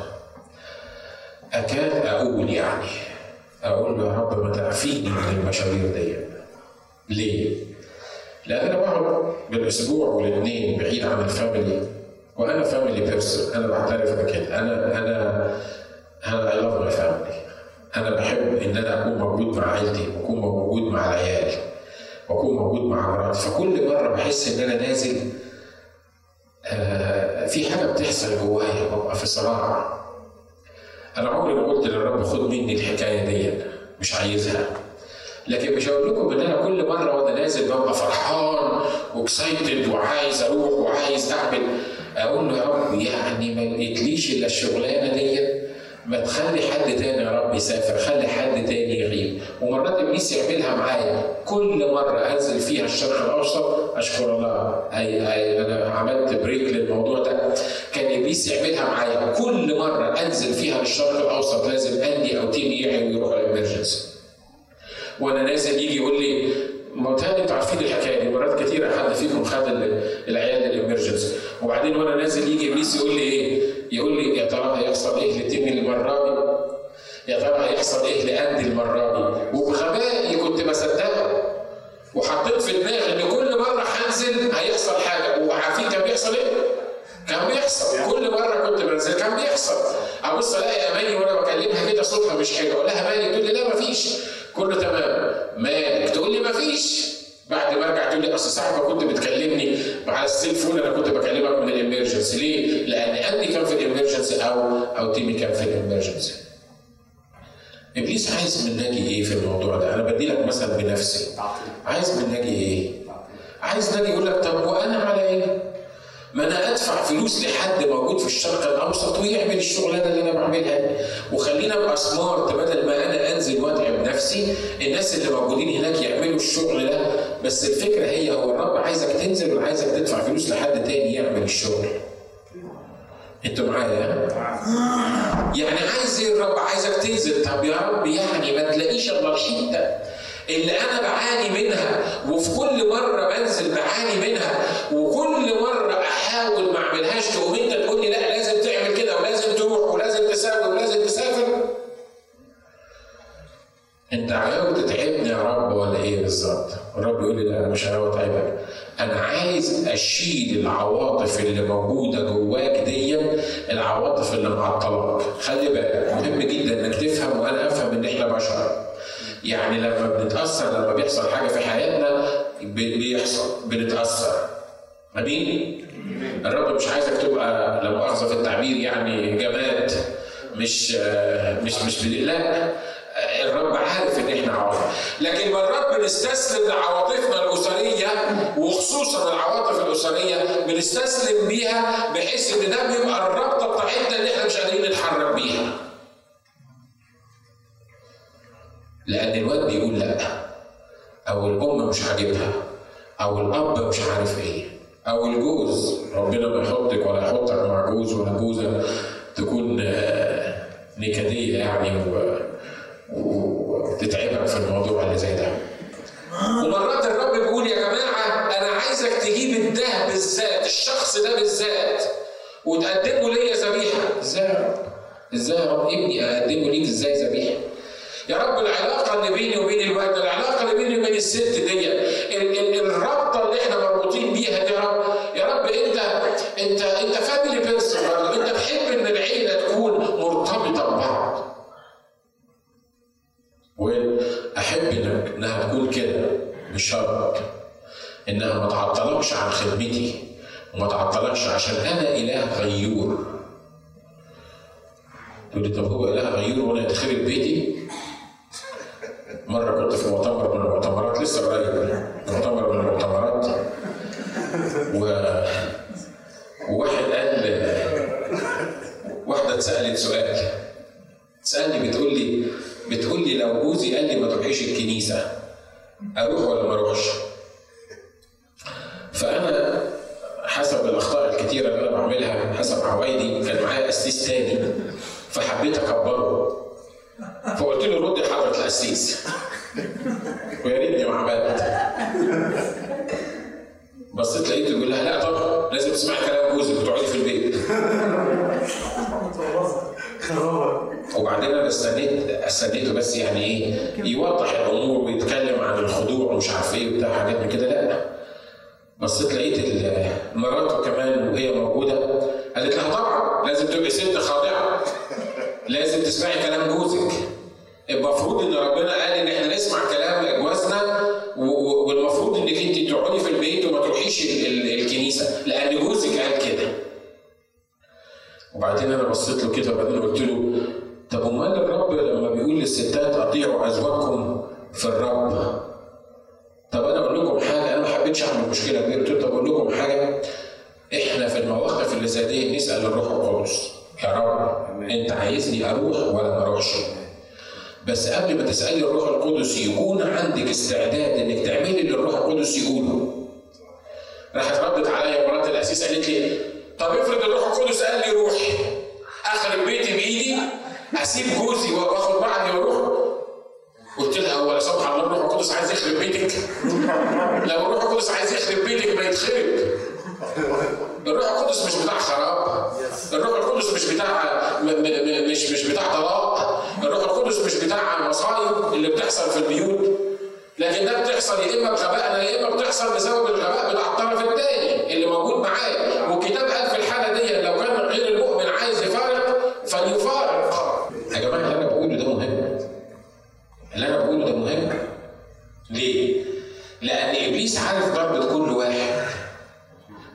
أكاد أقول يعني أقول يا رب ما تعفيني من المشاوير دي. ليه؟ لأن أنا بقعد بالاسبوع والاثنين بعيد عن ال family. وأنا family person. أنا بعترف بكده. أنا أنا أنا I love family أنا بحب إن أنا أكون موجود مع عيلتي واكون موجود مع العيال واكون موجود مع مراتي. فكل مرة بحس إن أنا نازل آه في حاجة بتحصل جوايا ببقى في صراع. أنا عمري ما قلت للرب خد مني الحكاية دي مش عايزها. لكن مش هقول لكم إن أنا كل مرة وأنا نازل ببقى فرحان و excited وعايز أروح وعايز أعمل أقول له يا رب يعني ما لقيتليش إلا الشغلانة دي ما تخلي حد تاني يا رب يسافر خلي حد تاني يغيب. ومرات إبليس يعملها معايا. كل مرة أنزل فيها الشرق الأوسط أشكر الله. أي أي أنا عملت break للموضوع ده. كان إبليس يعملها معايا. كل مرة أنزل فيها للشرق الأوسط لازم Andy أو تيم يعيا ويروح ال emergency. وأنا نازل يجي يقول لي ما أنتوا عارفين الحكاية دي مرات كتيره حد فيكم خد العيال الامرجنسي وبعدين وأنا نازل يجي إبليس يقول لي إيه؟ يقول لي يا ترى هيحصل إيه لتيمي المرة دي؟ يا ترى هيحصل إيه لأندي المرة دي؟ وبغبائي كنت بصدقه وحطيت في دماغي إن كل مرة هنزل هيحصل حاجة وعارفين كان بيحصل إيه؟ كان بيحصل كل مرة كنت بنزل كان بيحصل أبص ألاقي أماني وأنا بكلمها كده صوتها مش حلو أقول لها مالك تقول لي لا مفيش كله تمام مالك تقول لي مفيش بعد ما ارجع تقول لي أصل ما كنت بتكلمني على السيلفون أنا كنت بكلمك من الامرجنسي ليه؟ لأن اني كان في الامرجنسي أو أو تيمي كان في الامرجنسي. إبليس عايز مناجي إيه في الموضوع ده؟ أنا بدي لك مثل بنفسي. عايز مناجي إيه؟ عايز ناجي يقول لك طب وأنا على إيه؟ ما أنا أدفع فلوس لحد موجود في الشرق الأوسط ويعمل الشغلانة اللي أنا بعملها. وخلينا أبقى سمارت بدل ما أنا أنزل وأتعب نفسي. الناس اللي موجودين هناك يعملوا الشغل ده. بس الفكرة هي هو الرب عايزك تنزل ولا عايزك تدفع فلوس لحد تاني يعمل الشغل. أنتوا معايا؟ يعني عايز إيه الرب؟ عايزك تنزل. طب يا رب يعني ما تلاقيش إلا الحتة. اللي أنا بعاني منها وفي كل مرة بنزل بعاني منها وكل مرة أحاول ما أعملهاش تقوم انت تقول لي لا لازم تعمل كده ولازم تروح ولازم تسافر ولازم تسافر. أنت عاوز تتعبني يا رب ولا إيه بالظبط؟ الرب يقول لي لا أنا مش عاوز أتعبك. أنا عايز أشيل العواطف اللي موجودة جواك دي العواطف اللي معطلاك. خلي بالك مهم جدا إنك تفهم وأنا أفهم إن إحنا بشر. يعني لما بنتأثر لما بيحصل حاجة في حياتنا بيحصل بنتأثر. أمين؟ الرب مش عايزك تبقى لا مؤاخذه في التعبير يعني جماد مش مش مش لا. الرب عارف إن إحنا عواطف. لكن مرات بنستسلم لعواطفنا الأسرية وخصوصا العواطف الأسرية بنستسلم بيها بحيث إن ده بيبقى الرابطة بتاعتنا اللي إحنا مش قادرين نتحرك بيها. لأن الواد بيقول لأ. أو الأم مش عاجبها. أو الأب مش عارف إيه. أو الجوز. ربنا ما يحطك ولا يحطك مع جوز ولا جوزة تكون نكدية يعني وتتعبك في الموضوع اللي زي ده. ومرات الرب بيقول يا جماعة أنا عايزك تجيب ده بالذات الشخص ده بالذات وتقدمه ليا ذبيحة. إزاي إزاي يا رب؟ ابني أقدمه ليك إزاي ذبيحة؟ يا رب العلاقة اللي بيني وبين الولد العلاقة اللي بيني وبين الست دي الرابطة اللي إحنا مربوطين بيها دي يا رب يا رب انت انت انت family person انت تحب ان العيلة تكون مرتبطة ببعض. واحب إنك إنها تكون كده بشرط إنها ما تعطلكش عن خدمتي وما تعطلكش عشان أنا إله غيور. تقول لي طب هو إله غيور وأنا يتخرب بيتي؟ مرة كنت في مؤتمر من المؤتمرات لسه قريب مؤتمر من المؤتمرات. و وواحد قال واحدة اتسألت سؤال. تسألني بتقول لي بتقول لي لو جوزي قال لي ما تروحيش الكنيسة أروح ولا ما أروحش؟ فأنا حسب الأخطاء الكتيرة اللي أنا بعملها حسب عوايدي كان معايا قسيس تاني فحبيت أكبره. فقلت له رد حضرة القسيس ويا ريتني ما عملت بصيت لقيته يقول لها لا طبعا لازم تسمعي كلام جوزك وتقعدي في البيت. وبعدين أنا استنيت استنيته بس يعني إيه يوضح الأمور ويتكلم عن الخضوع ومش عارف إيه وبتاع حاجات من كده. لا بصيت لقيت مراته كمان وهي موجودة. قالت لها طبعا لازم تبقي ست خاضعة. لازم تسمعي كلام جوزك. المفروض إن ربنا قال إن إحنا نسمع كلام جوازنا والمفروض إنك أنت تقعدي في البيت وما تروحيش الكنيسة لأن جوزك قال كده. وبعدين أنا بصيت له كده وبعدين قلت له طب أمال الرب لما بيقول للستات أطيعوا أزواجكم في الرب؟ طب أنا أقول لكم حاجة أنا ما حبيتش أعمل مشكلة كبيرة. قلت له طب أقول لكم حاجة إحنا في المواقف اللي زي دي نسأل الروح القدس. يا رب أنت عايزني أروح ولا ما أروحش؟ بس قبل ما تسالي الروح القدس يكون عندك استعداد إنك تعملي اللي الروح القدس يقوله. راحت ردت عليا مرات الأسيس قالت لي طب افرض الروح القدس قال لي روحي اخرب بيتي بإيدي أسيب جوزي واخد بعضي وأروح. قلت لها هو لا سمح الله الروح القدس عايز يخرب بيتك. لو الروح القدس عايز يخرب بيتك ما يتخرب. الروح القدس مش بتاع خراب الروح القدس مش بتاع مش مش بتاع طلاق. الروح القدس مش بتاع مصايب اللي بتحصل في البيوت لكن ده بتحصل يا إما بغبائنا يا إما بتحصل بسبب الغباء بتاع الطرف الثاني اللي موجود معاه والكتاب قال في الحالة دي لو كان غير المؤمن عايز يفارق فليفارق. يا جماعة اللي أنا بقوله ده مهم. اللي أنا بقوله ده مهم. ليه؟ لأن إبليس عارف ضربه كل واحد.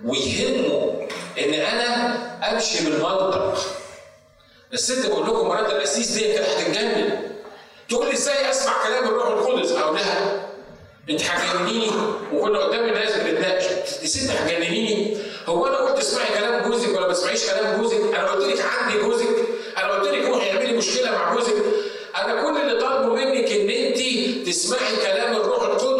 ويهمه إن أنا أمشي بالمنطق. الست بقول لكم مرات القسيس دي كانت هتتجنن. تقول لي إزاي أسمع كلام الروح القدس؟ أقول لها انت هتجننيني وكنا قدام الناس بنتناقش دي ست هتجننيني هو أنا قلت اسمعي كلام جوزك ولا ما تسمعيش كلام جوزك؟ أنا قلت لك عندي جوزك. أنا قلت لك روحي اعملي مشكلة مع جوزك. أنا كل اللي طالبه منك إن انت تسمعي كلام الروح القدس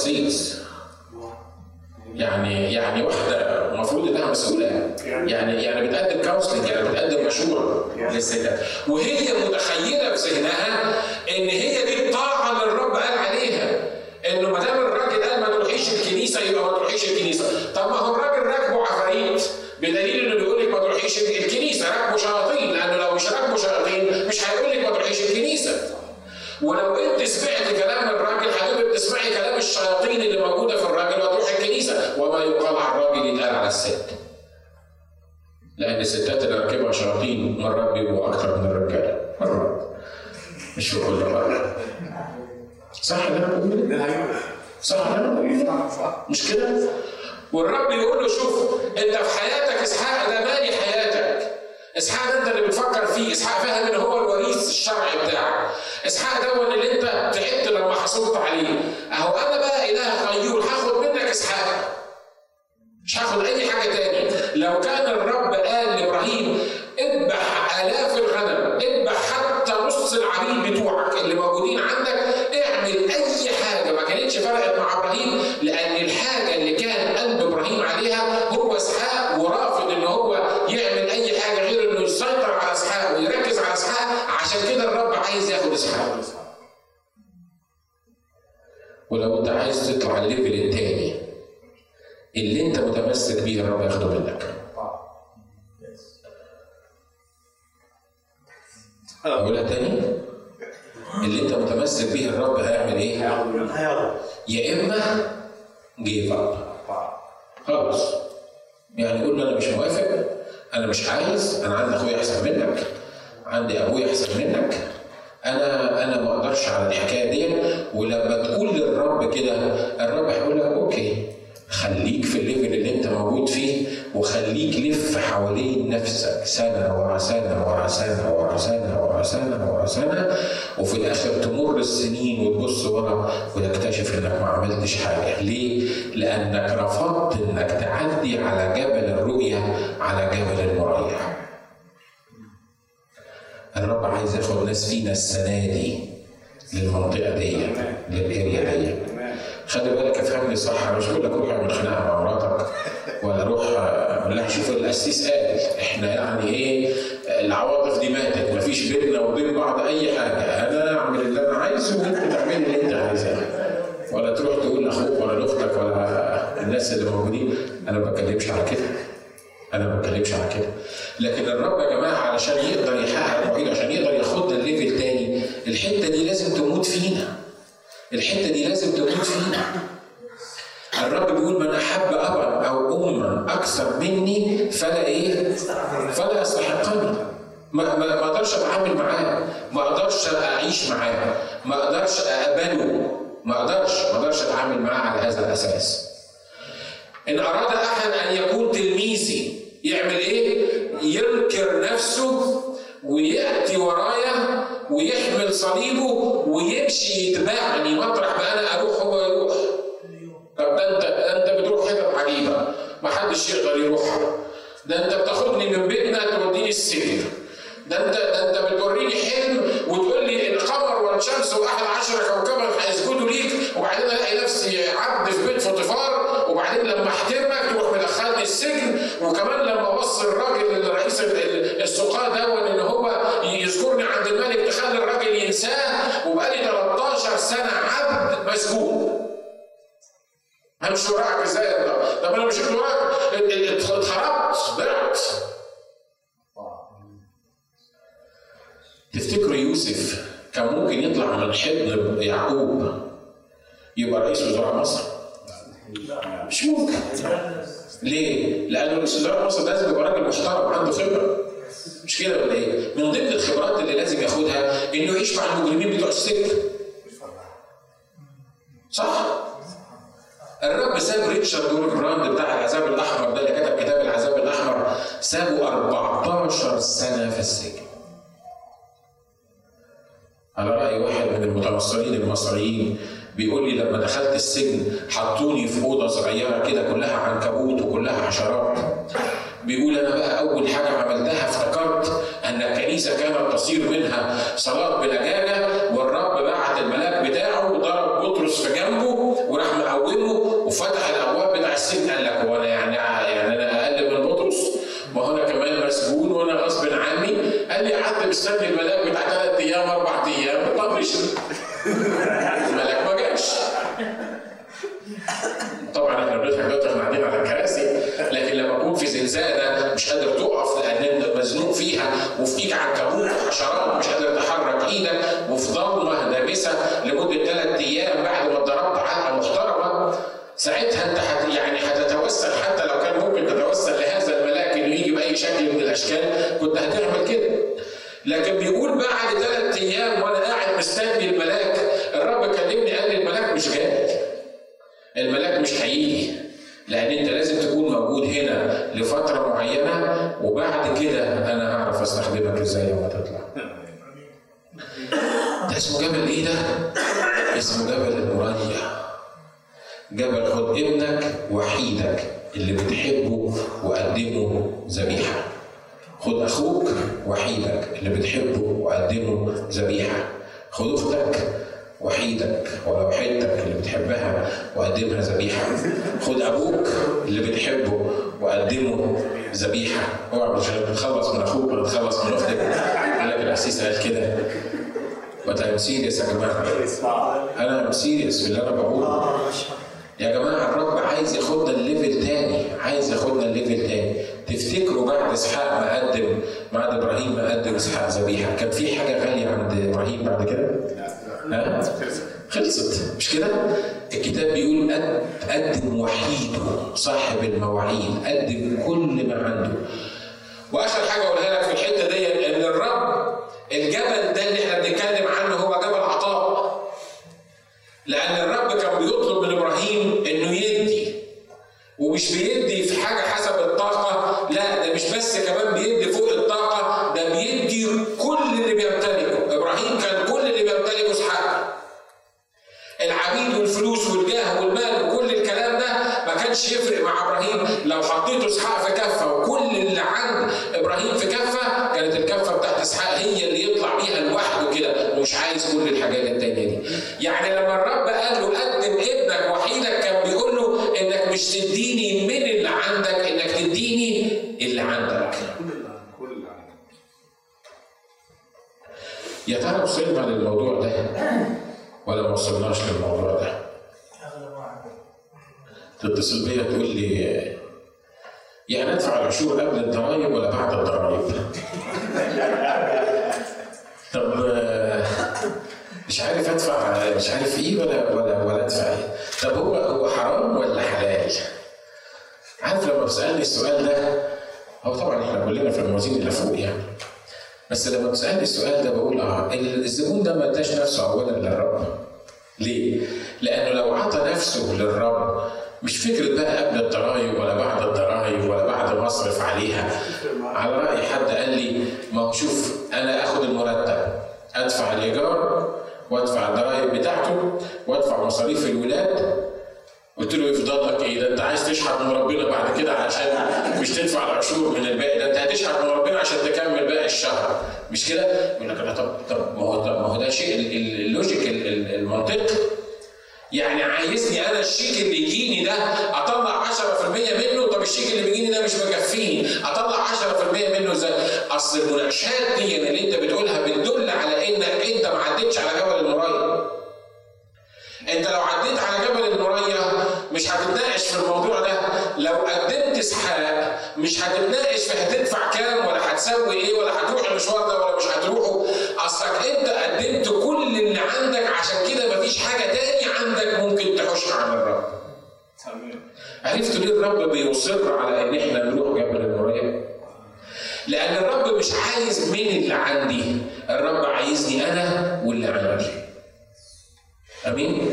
قسيس يعني يعني واحدة المفروض إنها مسؤولة. يعني يعني بتقدم كونسلنج يعني بتقدم مشوره للستات وهي متخيلة في ذهنها إن هي دي الطاعه اللي الرب قال عليها. إنه ما دام الراجل قال ما تروحيش الكنيسة يبقى ما تروحيش الكنيسة. طب ما هو الراجل راكبه عفاريت بدليل إنه بيقول لك ما تروحيش الكنيسة. راكبه شياطين لأنه لو مش راكبه شياطين مش هيقول لك ما تروحيش الكنيسة. ولو لأن الستات اللي راكبها شياطين مرات بيبقوا أكثر من الرجاله مرات مش في كل مرة. صح اللي أنا بقوله؟ صح اللي أنا بقوله؟ مش كده؟ والرب يقول له شوف أنت في حياتك إسحاق ده مالي حياتك؟ إسحاق أنت اللي بتفكر فيه. إسحاق فاهم إن هو الوريث الشرعي بتاعك. إسحاق ده اللي أنت تعبت لما حصلت عليه. أهو أنا بقى إله غيور هاخد منك إسحاق. مش هاخد أي حاجة تاني. لو كان الرب قال لإبراهيم اذبح آلاف الغنم اذبح حتى نص العبيد بتوعك اللي موجودين عندك اعمل أي حاجة. ما كانتش فرقت مع إبراهيم لأن الحاجة اللي كان قلب إبراهيم عليها هو أسحاق ورافض إن هو يعمل أي حاجة غير إنه يسيطر على أسحاق ويركز على أسحاق. عشان كده الرب عايز ياخد أسحاق. ولو أنت عايز تطلع ال level التاني انت متمسك بيه الرب ياخده منك. أقولها تاني؟ اللي أنت متمسك بيه الرب هيعمل إيه؟ يا إما give up خلاص. يعني قول له أنا مش موافق أنا مش عايز أنا عندي أخويا أحسن منك عندي أبويا أحسن منك. أنا أنا ما أقدرش على الحكاية دي ولما تقول للرب كده الرب هيقول لك okay. خليك في ال level اللي انت موجود فيه وخليك لف حوالين نفسك سنة ورا سنة ورا سنة ورا سنة ورا سنة ورا سنة وفي الآخر تمر السنين وتبص ورا وتكتشف إنك ما عملتش حاجة، ليه؟ لأنك رفضت إنك تعدي على جبل الرؤية على جبل المريا. الرب عايز ياخد ناس فينا السنة دي للمنطقة دي للاريا دي خلي بالك افهمني صح مش بقول لك روح اعمل خناقة مع مراتك ولا روح لها شوف القسيس قال إحنا يعني إيه العواطف دي ماتت مفيش بيننا وبين بعض أي حاجة. أنا أعمل اللي أنا عايزه وأنت تعملي اللي أنت عايزاه ولا تروح تقول لاخوك ولا لأختك ولا الناس اللي موجودين. أنا ما بتكلمش على كده. أنا ما بتكلمش على كده. لكن الرب يا جماعة علشان يقدر يحقق عشان يقدر ياخدنا الليفل تاني الحتة دي لازم تموت فينا. الحتة دي لازم تموت فينا الرب بيقول من أحب أبا أو اما أكثر مني فلا إيه؟ فلا يستحقني ما ما ما أقدرش أتعامل معاه. ما أقدرش أعيش معاه. ما أقدرش أقبله. ما أقدرش. ما أقدرش أتعامل معاه على هذا الأساس. إن أراد أحد أن يكون تلميذي يعمل إيه؟ ينكر نفسه ويأتي ورايا ويحمل صليبه ويمشي يتبعني مطرح ما أنا أروح هو يروح. طب ده انت أنت بتروح حتت عجيبة ما حدش يقدر يروحها. ده أنت بتاخدني من بيتنا توديني السجن. ده انت ده انت بتوريني حلم وتقول لي القمر والشمس واحد عشر كوكبا هيسجدوا ليك وبعدين ألاقي نفسي عبد في بيت فوطيفار وبعدين لما أحترمك تروح مدخلني السجن وكمان لما اوصي الراجل رئيس السقاة دون إن هو يذكرني عند الملك تخلي الراجل ينساه وبقالي 13 سنة عبد مسجون. همشي وراك إزاي ده؟ طب أنا مشيت وراك اتخربت ضعت. تفتكروا يوسف كان ممكن يطلع من حضن يعقوب يبقى رئيس وزراء مصر؟ مش ممكن. ليه؟ لأن رئيس وزراء مصر لازم يبقى راجل محترم عنده خبرة. مش كده ولا إيه؟ من ضمن الخبرات اللي لازم ياخدها إنه يعيش مع المجرمين بتوع السجن. صح؟ الرب ساب ريتشارد ويلبراند بتاع العذاب الأحمر ده اللي كتب كتاب العذاب الأحمر سابه 14 سنة في السجن. على رأي واحد من المتنصرين المصريين بيقول لي لما دخلت السجن حطوني في أوضة صغيرة كده كلها عنكبوت وكلها حشرات. بيقول أنا بقى أول حاجة عملتها افتكرت أن الكنيسة كانت تصير منها صلاة بلجاجة والرب بعت الملاك بتاعه وضرب بطرس في جنبه وراح مقومه وفتح الأبواب بتاع السجن قال لك هو أنا يعني يعني أنا أقل من بطرس؟ ما هو أنا كمان مسجون وأنا غصب عني قال لي قعدت مستني الملاك بتاع ثلاث أيام أربع أيام طنش الملاك ما جاش طبعا إحنا بنضحك دلوقتي إحنا قاعدين على الكراسي لكن لما زنزانه مش قادر تقف لأن انت مزنوق فيها وفي إيدك عنكبوت وحشرات مش قادر تحرك إيدك وفي ضلمة دامسة لمدة ثلاث أيام بعد ما اتضربت علقة محترمة. ساعتها أنت حت يعني هتتوسل حتى لو كان ممكن تتوسل لهذا الملاك انه يجي بأي شكل من الأشكال كنت هتعمل كده. لكن بيقول بعد ثلاث أيام وأنا قاعد مستني الملاك الرب كلمني قال لي الملاك مش جاي. الملاك مش هيجي. لأن انت لازم تكون موجود هنا لفترة معينة وبعد كده أنا هعرف استخدمك إزاي لما تطلع. ده اسمه جبل إيه ده؟ اسمه جبل المريح جبل خد ابنك وحيدك اللي بتحبه وقدمه ذبيحة. خد أخوك وحيدك اللي بتحبه وقدمه ذبيحة. خد أختك وحيدك ولا وحيدتك اللي بتحبها وقدمها ذبيحة. خد أبوك اللي بتحبه وقدمه ذبيحة. اوعى مش تتخلص من أخوك ولا تتخلص من أختك. قال لك القسيس قال كده. ولا I'm serious يا جماعة أنا I'm serious في اللي أنا بقوله يا جماعة الرب عايز ياخدنا ال level تاني. عايز ياخدنا ال level تاني. تفتكروا بعد إسحاق ما قدم بعد إبراهيم ما قدم إسحاق ذبيحة كان في حاجة غالية عند إبراهيم بعد كده؟ ها؟ خلصت مش كده؟ الكتاب بيقول قدم وحيده صاحب المواعيد قدم كل ما عنده وآخر حاجة أقولها لك في الحتة دي إن الرب الجبل ده اللي إحنا بنتكلم عنه هو جبل عطاء لأن الرب كان بيطلب من إبراهيم إنه يدي ومش بيدي تتصل تقول لي يعني ادفع العشور قبل الضرايب ولا بعد الضرايب؟ طب مش عارف أدفع مش عارف إيه ولا ولا ولا أدفع إيه؟ طب هو هو حرام ولا حلال؟ عارف لما بتسألني السؤال ده هو طبعا إحنا كلنا في الموازين اللي فوق يعني بس لما بتسألني السؤال ده بقول آه الزبون ده ما اداش نفسه اولا للرب ليه؟ لأنه لو عطى نفسه للرب مش فكرة بقى قبل الضرايب ولا بعد الضرايب ولا بعد ما اصرف عليها. على رأي حد قال لي ما هو شوف أنا آخد المرتب أدفع الإيجار وأدفع الضرايب بتاعته وأدفع مصاريف الولاد. قلت له يفضل لك إيه؟ ده أنت عايز تشحت من ربنا بعد كده عشان مش تدفع العشور من الباقي ده أنت هتشحت من ربنا عشان تكمل باقي الشهر. مش كده؟ يقول لك طب طب ما هو ده شيء ال logic المنطقي. يعني عايزني أنا الشيك اللي يجيني ده أطلع 10% منه طب الشيك اللي بيجيني ده مش مكفيني أطلع 10% منه إزاي؟ أصل المناقشات دي اللي أنت بتقولها بتدل على إنك أنت ما عدتش على جبل المريا. أنت لو عديت على جبل المريا مش هتتناقش في الموضوع ده لو قدمت اسحاق مش هتتناقش في هتدفع كام ولا هتسوي إيه ولا هتروح المشوار ده ولا مش هتروحه أصلك أنت قدمت كل اللي عندك عشان كده مفيش حاجة تاني عرفت ليه الرب بيصر على إن إحنا نروح جبل المريا لأن الرب مش عايز من اللي عندي. الرب عايزني أنا واللي عندي. أمين؟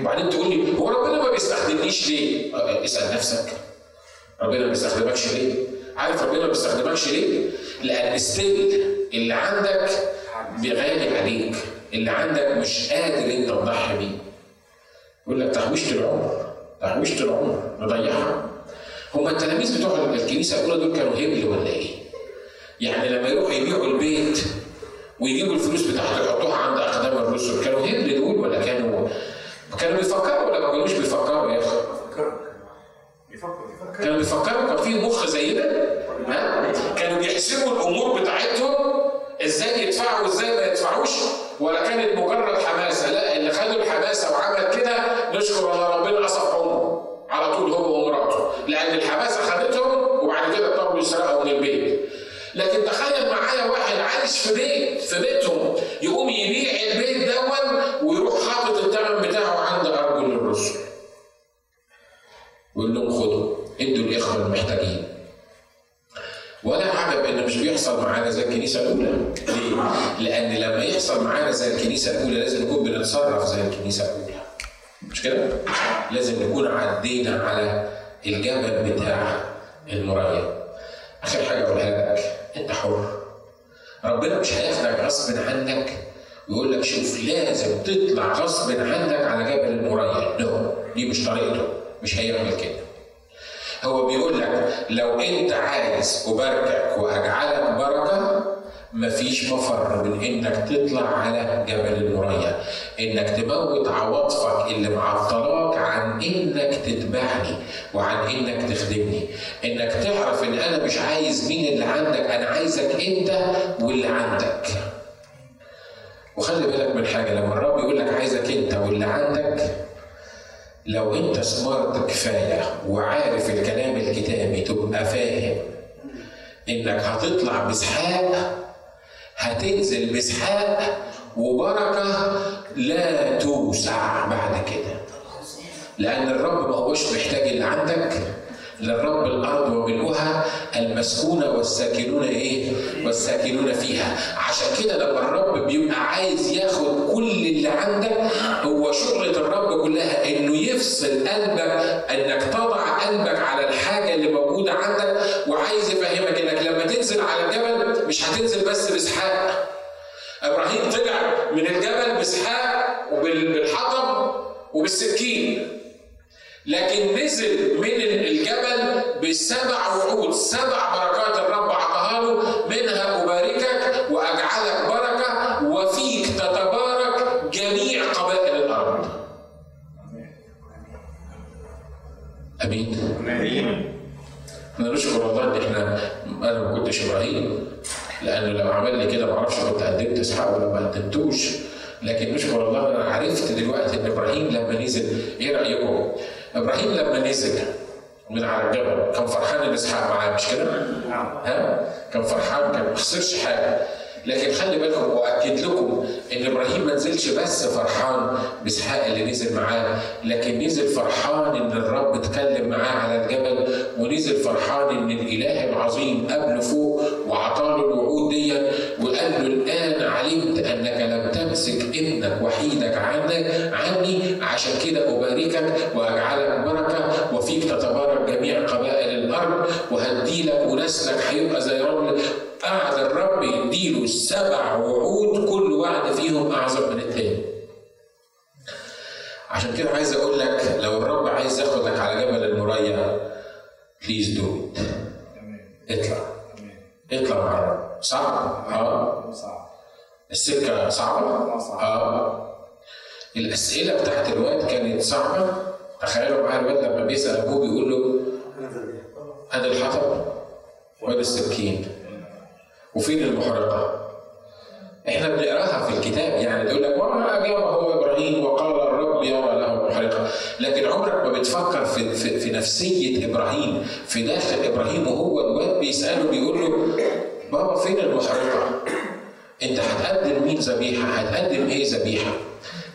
وبعدين تقول لي هو ربنا ما بيستخدمنيش ليه؟ اسأل نفسك. ربنا ما بيستخدمكش ليه؟ عارف ربنا ما بيستخدمكش ليه؟ لأن ستيل اللي عندك بغالي عليك. اللي عندك مش قادر إنت تضحي بيه. يقول لك تحويشة العمر تحويشة العمر نضيعها هما التلاميذ بتوع الكنيسة الأولى دول كانوا هبل ولا إيه؟ يعني لما يروحوا يبيعوا البيت ويجيبوا الفلوس بتاعته يحطوها عند أقدام الرسل كانوا هبل دول ولا كانوا كانوا بيفكروا ولا ما كانوش بيفكروا يا أخي؟ كانوا بيفكروا كان في مخ زي ده؟ ها؟ كانوا بيحسبوا الأمور بتاعتهم إزاي يدفعوا وإزاي ما يدفعوش ولا كانت مجرد حماسة لا اللي خدوا الحماسة وعمل كده نشكر الله ربنا قصف عمره على طول هو ومراته. لأن الحماسة خدتهم وبعد كده اضطروا يسرقوا من البيت. لكن تخيل معايا واحد عايش في بيت في بيتهم يقوم يبيع البيت دون ويروح حاطط الثمن بتاعه عند أرجل الرسل. ويقول لهم خدوا ادوا الإخوة المحتاجين. ولا عجب ان مش بيحصل معانا زي الكنيسة الأولى. ليه؟ لأن لما يحصل معانا زي الكنيسة الأولى لازم نكون بنتصرف زي الكنيسة الأولى. مش كده؟ لازم نكون عدينا على الجبل بتاع المرايه آخر حاجة أقولها لك أنت حر. ربنا مش هياخدك غصب عنك ويقول لك شوف لازم تطلع غصب عنك على جبل المرايه نو دي مش طريقته مش هيعمل كده. هو بيقول لك لو أنت عايز أباركك وأجعلك بركة مفيش مفر من إنك تطلع على جبل المريا. إنك تموت عواطفك اللي معطلاك عن إنك تتبعني وعن إنك تخدمني. إنك تعرف إن أنا مش عايز مين اللي عندك أنا عايزك أنت واللي عندك. وخلي بالك من حاجة لما الرب يقول لك عايزك أنت واللي عندك لو انت سمارت كفاية وعارف الكلام الكتابي تبقى فاهم انك هتطلع بإسحاق هتنزل بإسحاق وبركة لا توسع بعد كده لأن الرب ما هوش محتاج اللي عندك للرب الأرض وملؤها المسكونة والساكنون إيه؟ والساكنون فيها، عشان كده لما الرب بيبقى عايز ياخد كل اللي عندك هو شغله الرب كلها انه يفصل قلبك إنك تضع قلبك على الحاجة اللي موجودة عندك وعايز يفهمك إنك لما تنزل على الجبل مش هتنزل بس باسحاق. إبراهيم طلع من الجبل باسحاق وبالحطب وبالسكين لكن نزل من الجبل بسبع وعود سبع بركات الرب أعطاها له منها أمين أمين نشكر الله ان إحنا أنا ما كنتش إبراهيم لأنه لو عمل لي كده ما أعرفش كنت قدمت إسحاق ولا ما قدمتوش لكن نشكر الله أنا عرفت دلوقتي إن إبراهيم لما نزل إيه رأيكم؟ إبراهيم لما نزل من على الجبل كان فرحان إن إسحاق معاه مش كده؟ نعم ها؟ كان فرحان كان ما خسرش حاجة لكن خلي بالكم وأكد لكم إن إبراهيم ما نزلش بس فرحان بإسحاق اللي نزل معاه لكن نزل فرحان إن الرب اتكلم معاه على الجبل ونزل فرحان إن الإله العظيم قابله فوق وعطاله الوعود دي وقال له الآن علمت أنك لم تمسك ابنك وحيدك عنك عني عشان كده أباركك وأجعلك بركة وفيك تتبارك جميع قبائل الأرض وهديلك ونسلك هيبقى زي رمل يديله سبع وعود كل وعد فيهم أعظم من التاني. عشان كده عايز أقول لك لو الرب عايز ياخدك على جبل المريا please do اطلع. اطلع مع الرب صعب آه. صعب. السكة صعبة؟ آه،. آه. الأسئلة بتاعت الواد كانت صعبة. تخيلوا معايا الواد لما بيسأل أبوه بيقول له ادي الحطب وادي السكين. وفين المحرقة إحنا بنقراها في الكتاب يعني تقول لك وما اجاب هو إبراهيم وقال الرب يرى له محرقة لكن عمرك ما بتفكر في, في, في نفسية إبراهيم في داخل إبراهيم وهو الواد بيسأله بيقول له بابا فين المحرقة؟ أنت هتقدم مين ذبيحة؟ هتقدم إيه ذبيحة؟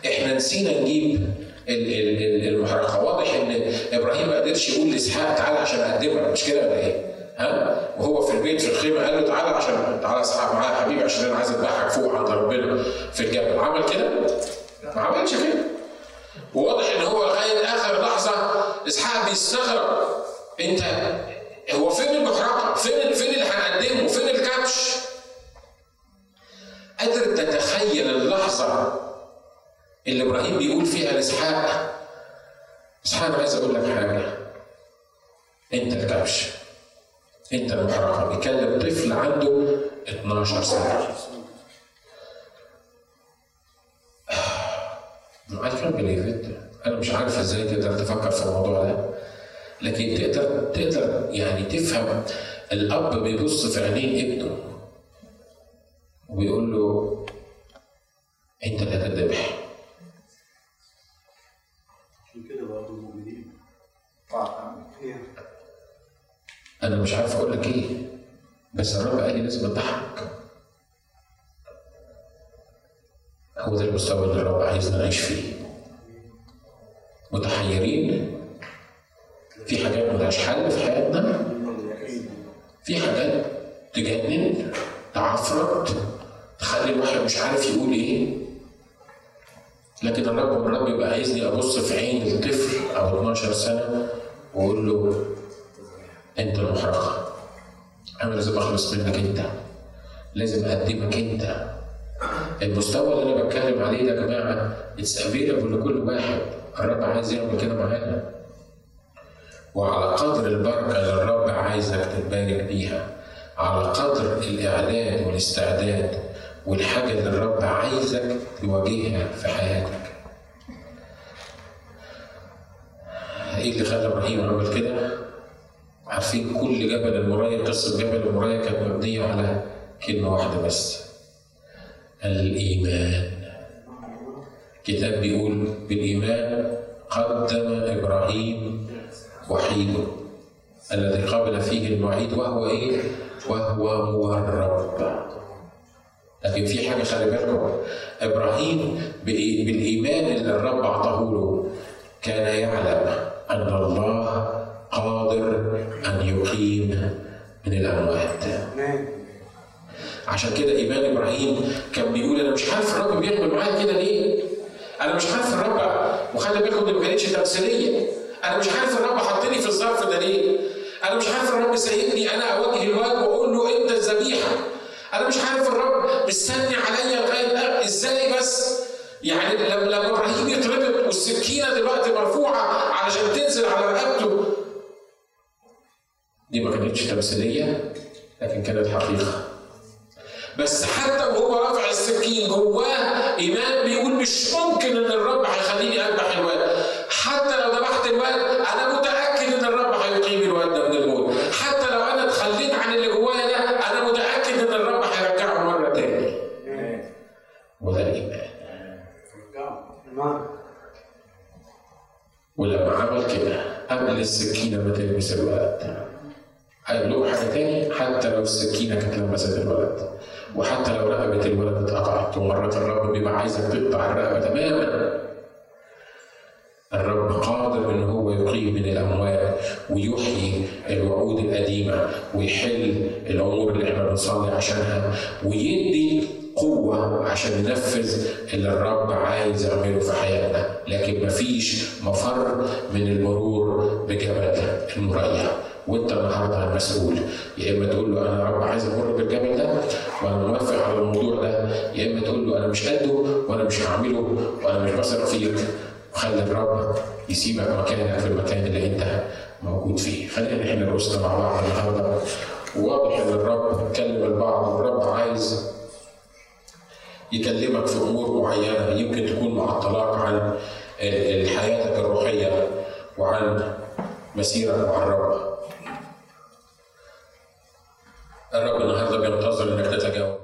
إحنا نسينا نجيب ال- ال- ال- المحرقة واضح إن إبراهيم ما قدرش يقول لإسحاق تعالى عشان أقدمها مش كده ولا إيه؟ ها؟ وهو في البيت في الخيمة قال له تعالى عشان تعالى اسحاق معايا يا حبيبي عشان أنا عايز أذبحك فوق عند ربنا في الجبل عمل كده؟ ما عملش كده وواضح إن هو لغايه آخر لحظة إسحاق بيستغرب أنت هو فين المحرقه؟ فين فين اللي هنقدمه؟ فين الكبش؟ قادر تتخيل اللحظة اللي إبراهيم بيقول فيها لإسحاق إسحاق عايز أقول لك حاجة أنت الكبش إنت المحرقه بيكلم طفل عنده 12 سنة I can't believe it. أنا مش عارف إزاي تقدر تفكر في الموضوع ده. لكن تقدر تقدر يعني تفهم الأب بيبص في عينين ابنه وبيقول له أنت اللي هتذبح. عشان كده برضه المؤمنين أنا مش عارف أقول لك إيه بس الرب قال لي لازم أضحك. هو ده المستوى اللي الرب عايزنا نعيش فيه. متحيرين في حاجات ملهاش حل في حياتنا في حاجات تجنن تعفرت تخلي الواحد مش عارف يقول إيه لكن الرب مرات بيبقى عايزني أبص في عين الطفل أو 12 سنة وأقول له أنت المحرقه أنا لازم أخلص منك أنت. لازم أقدمك أنت. المستوى اللي أنا بتكلم عليه ده يا جماعة it's available لكل واحد. الرب عايز يعمل كده معانا. وعلى قدر البركة اللي الرب عايزك تتبارك بيها على قدر الاعداد والاستعداد والحاجة اللي الرب عايزك تواجهها في حياتك. إيه اللي خلى إبراهيم عمل كده؟ عارفين كل جبل المرايه قصة جبل المرايه كانت مبنية على كلمة واحدة بس. الإيمان. كتاب بيقول بالإيمان قدم إبراهيم وحيده الذي قبل فيه المعيد وهو إيه؟ وهو مورب. لكن في حاجة خلي بالكم إبراهيم بالإيمان اللي الرب أعطاه له كان يعلم أن الله قادر أن يقيم من الأموات. عشان كده إيمان إبراهيم كان بيقول أنا مش عارف الرب بيعمل معايا كده ليه؟ أنا مش عارف الرب وخلي بالكم دي ما كانتش تمثيلية. أنا مش عارف الرب حطني في الظرف ده ليه؟ أنا مش عارف الرب سايبني أنا اوجه الوجه وأقول له إنت الذبيحة. أنا مش عارف الرب مستني عليا لغاية آه، إزاي بس؟ يعني لما إبراهيم يتربط والسكينة دلوقتي مرفوعة علشان تنزل على رقبته دي ما كانتش تمثيلية لكن كانت حقيقة. بس حتى وهو رافع السكين جواه إيمان بيقول مش ممكن إن الرب هيخليني أذبح الواد. حتى لو ذبحت الواد أنا متأكد إن الرب هيقيم الواد ده من الموت. حتى لو أنا اتخليت عن اللي جوايا ده أنا متأكد إن الرب هيرجعه مرة تاني. وده الإيمان. تمام ولما عمل كده قبل السكينة ما تلمس الولد قال له حاجة تاني حتى لو السكينة كانت لمست الولد. وحتى لو رقبة الولد اتقطعت ومرات الرب بيبقى عايزك تقطع الرقبة تماما. الرب قادر إن هو يقيم من الاموات ويحيي الوعود القديمة ويحل الأمور اللي إحنا بنصلي عشانها ويدي قوة عشان ننفذ اللي الرب عايز يعمله في حياتنا. لكن مفيش مفر من المرور بجبل المريح وانت النهارده المسؤول. يا إما تقول له أنا رب عايز أمر بالجبل ده وأنا موافق على الموضوع ده يا إما تقول له أنا مش قده وأنا مش هعمله وأنا مش بثق فيك. خلي الرب يسيبك مكانك في المكان اللي أنت موجود فيه. خلينا إحنا نرقصنا مع بعض النهارده. وواضح إن الرب اتكلم البعض. والرب عايز يكلمك في أمور معينة يمكن تكون معطلاك عن حياتك الروحية وعن مسيرك مع الرب. الرب النهارده بينتظر انك تتجاوب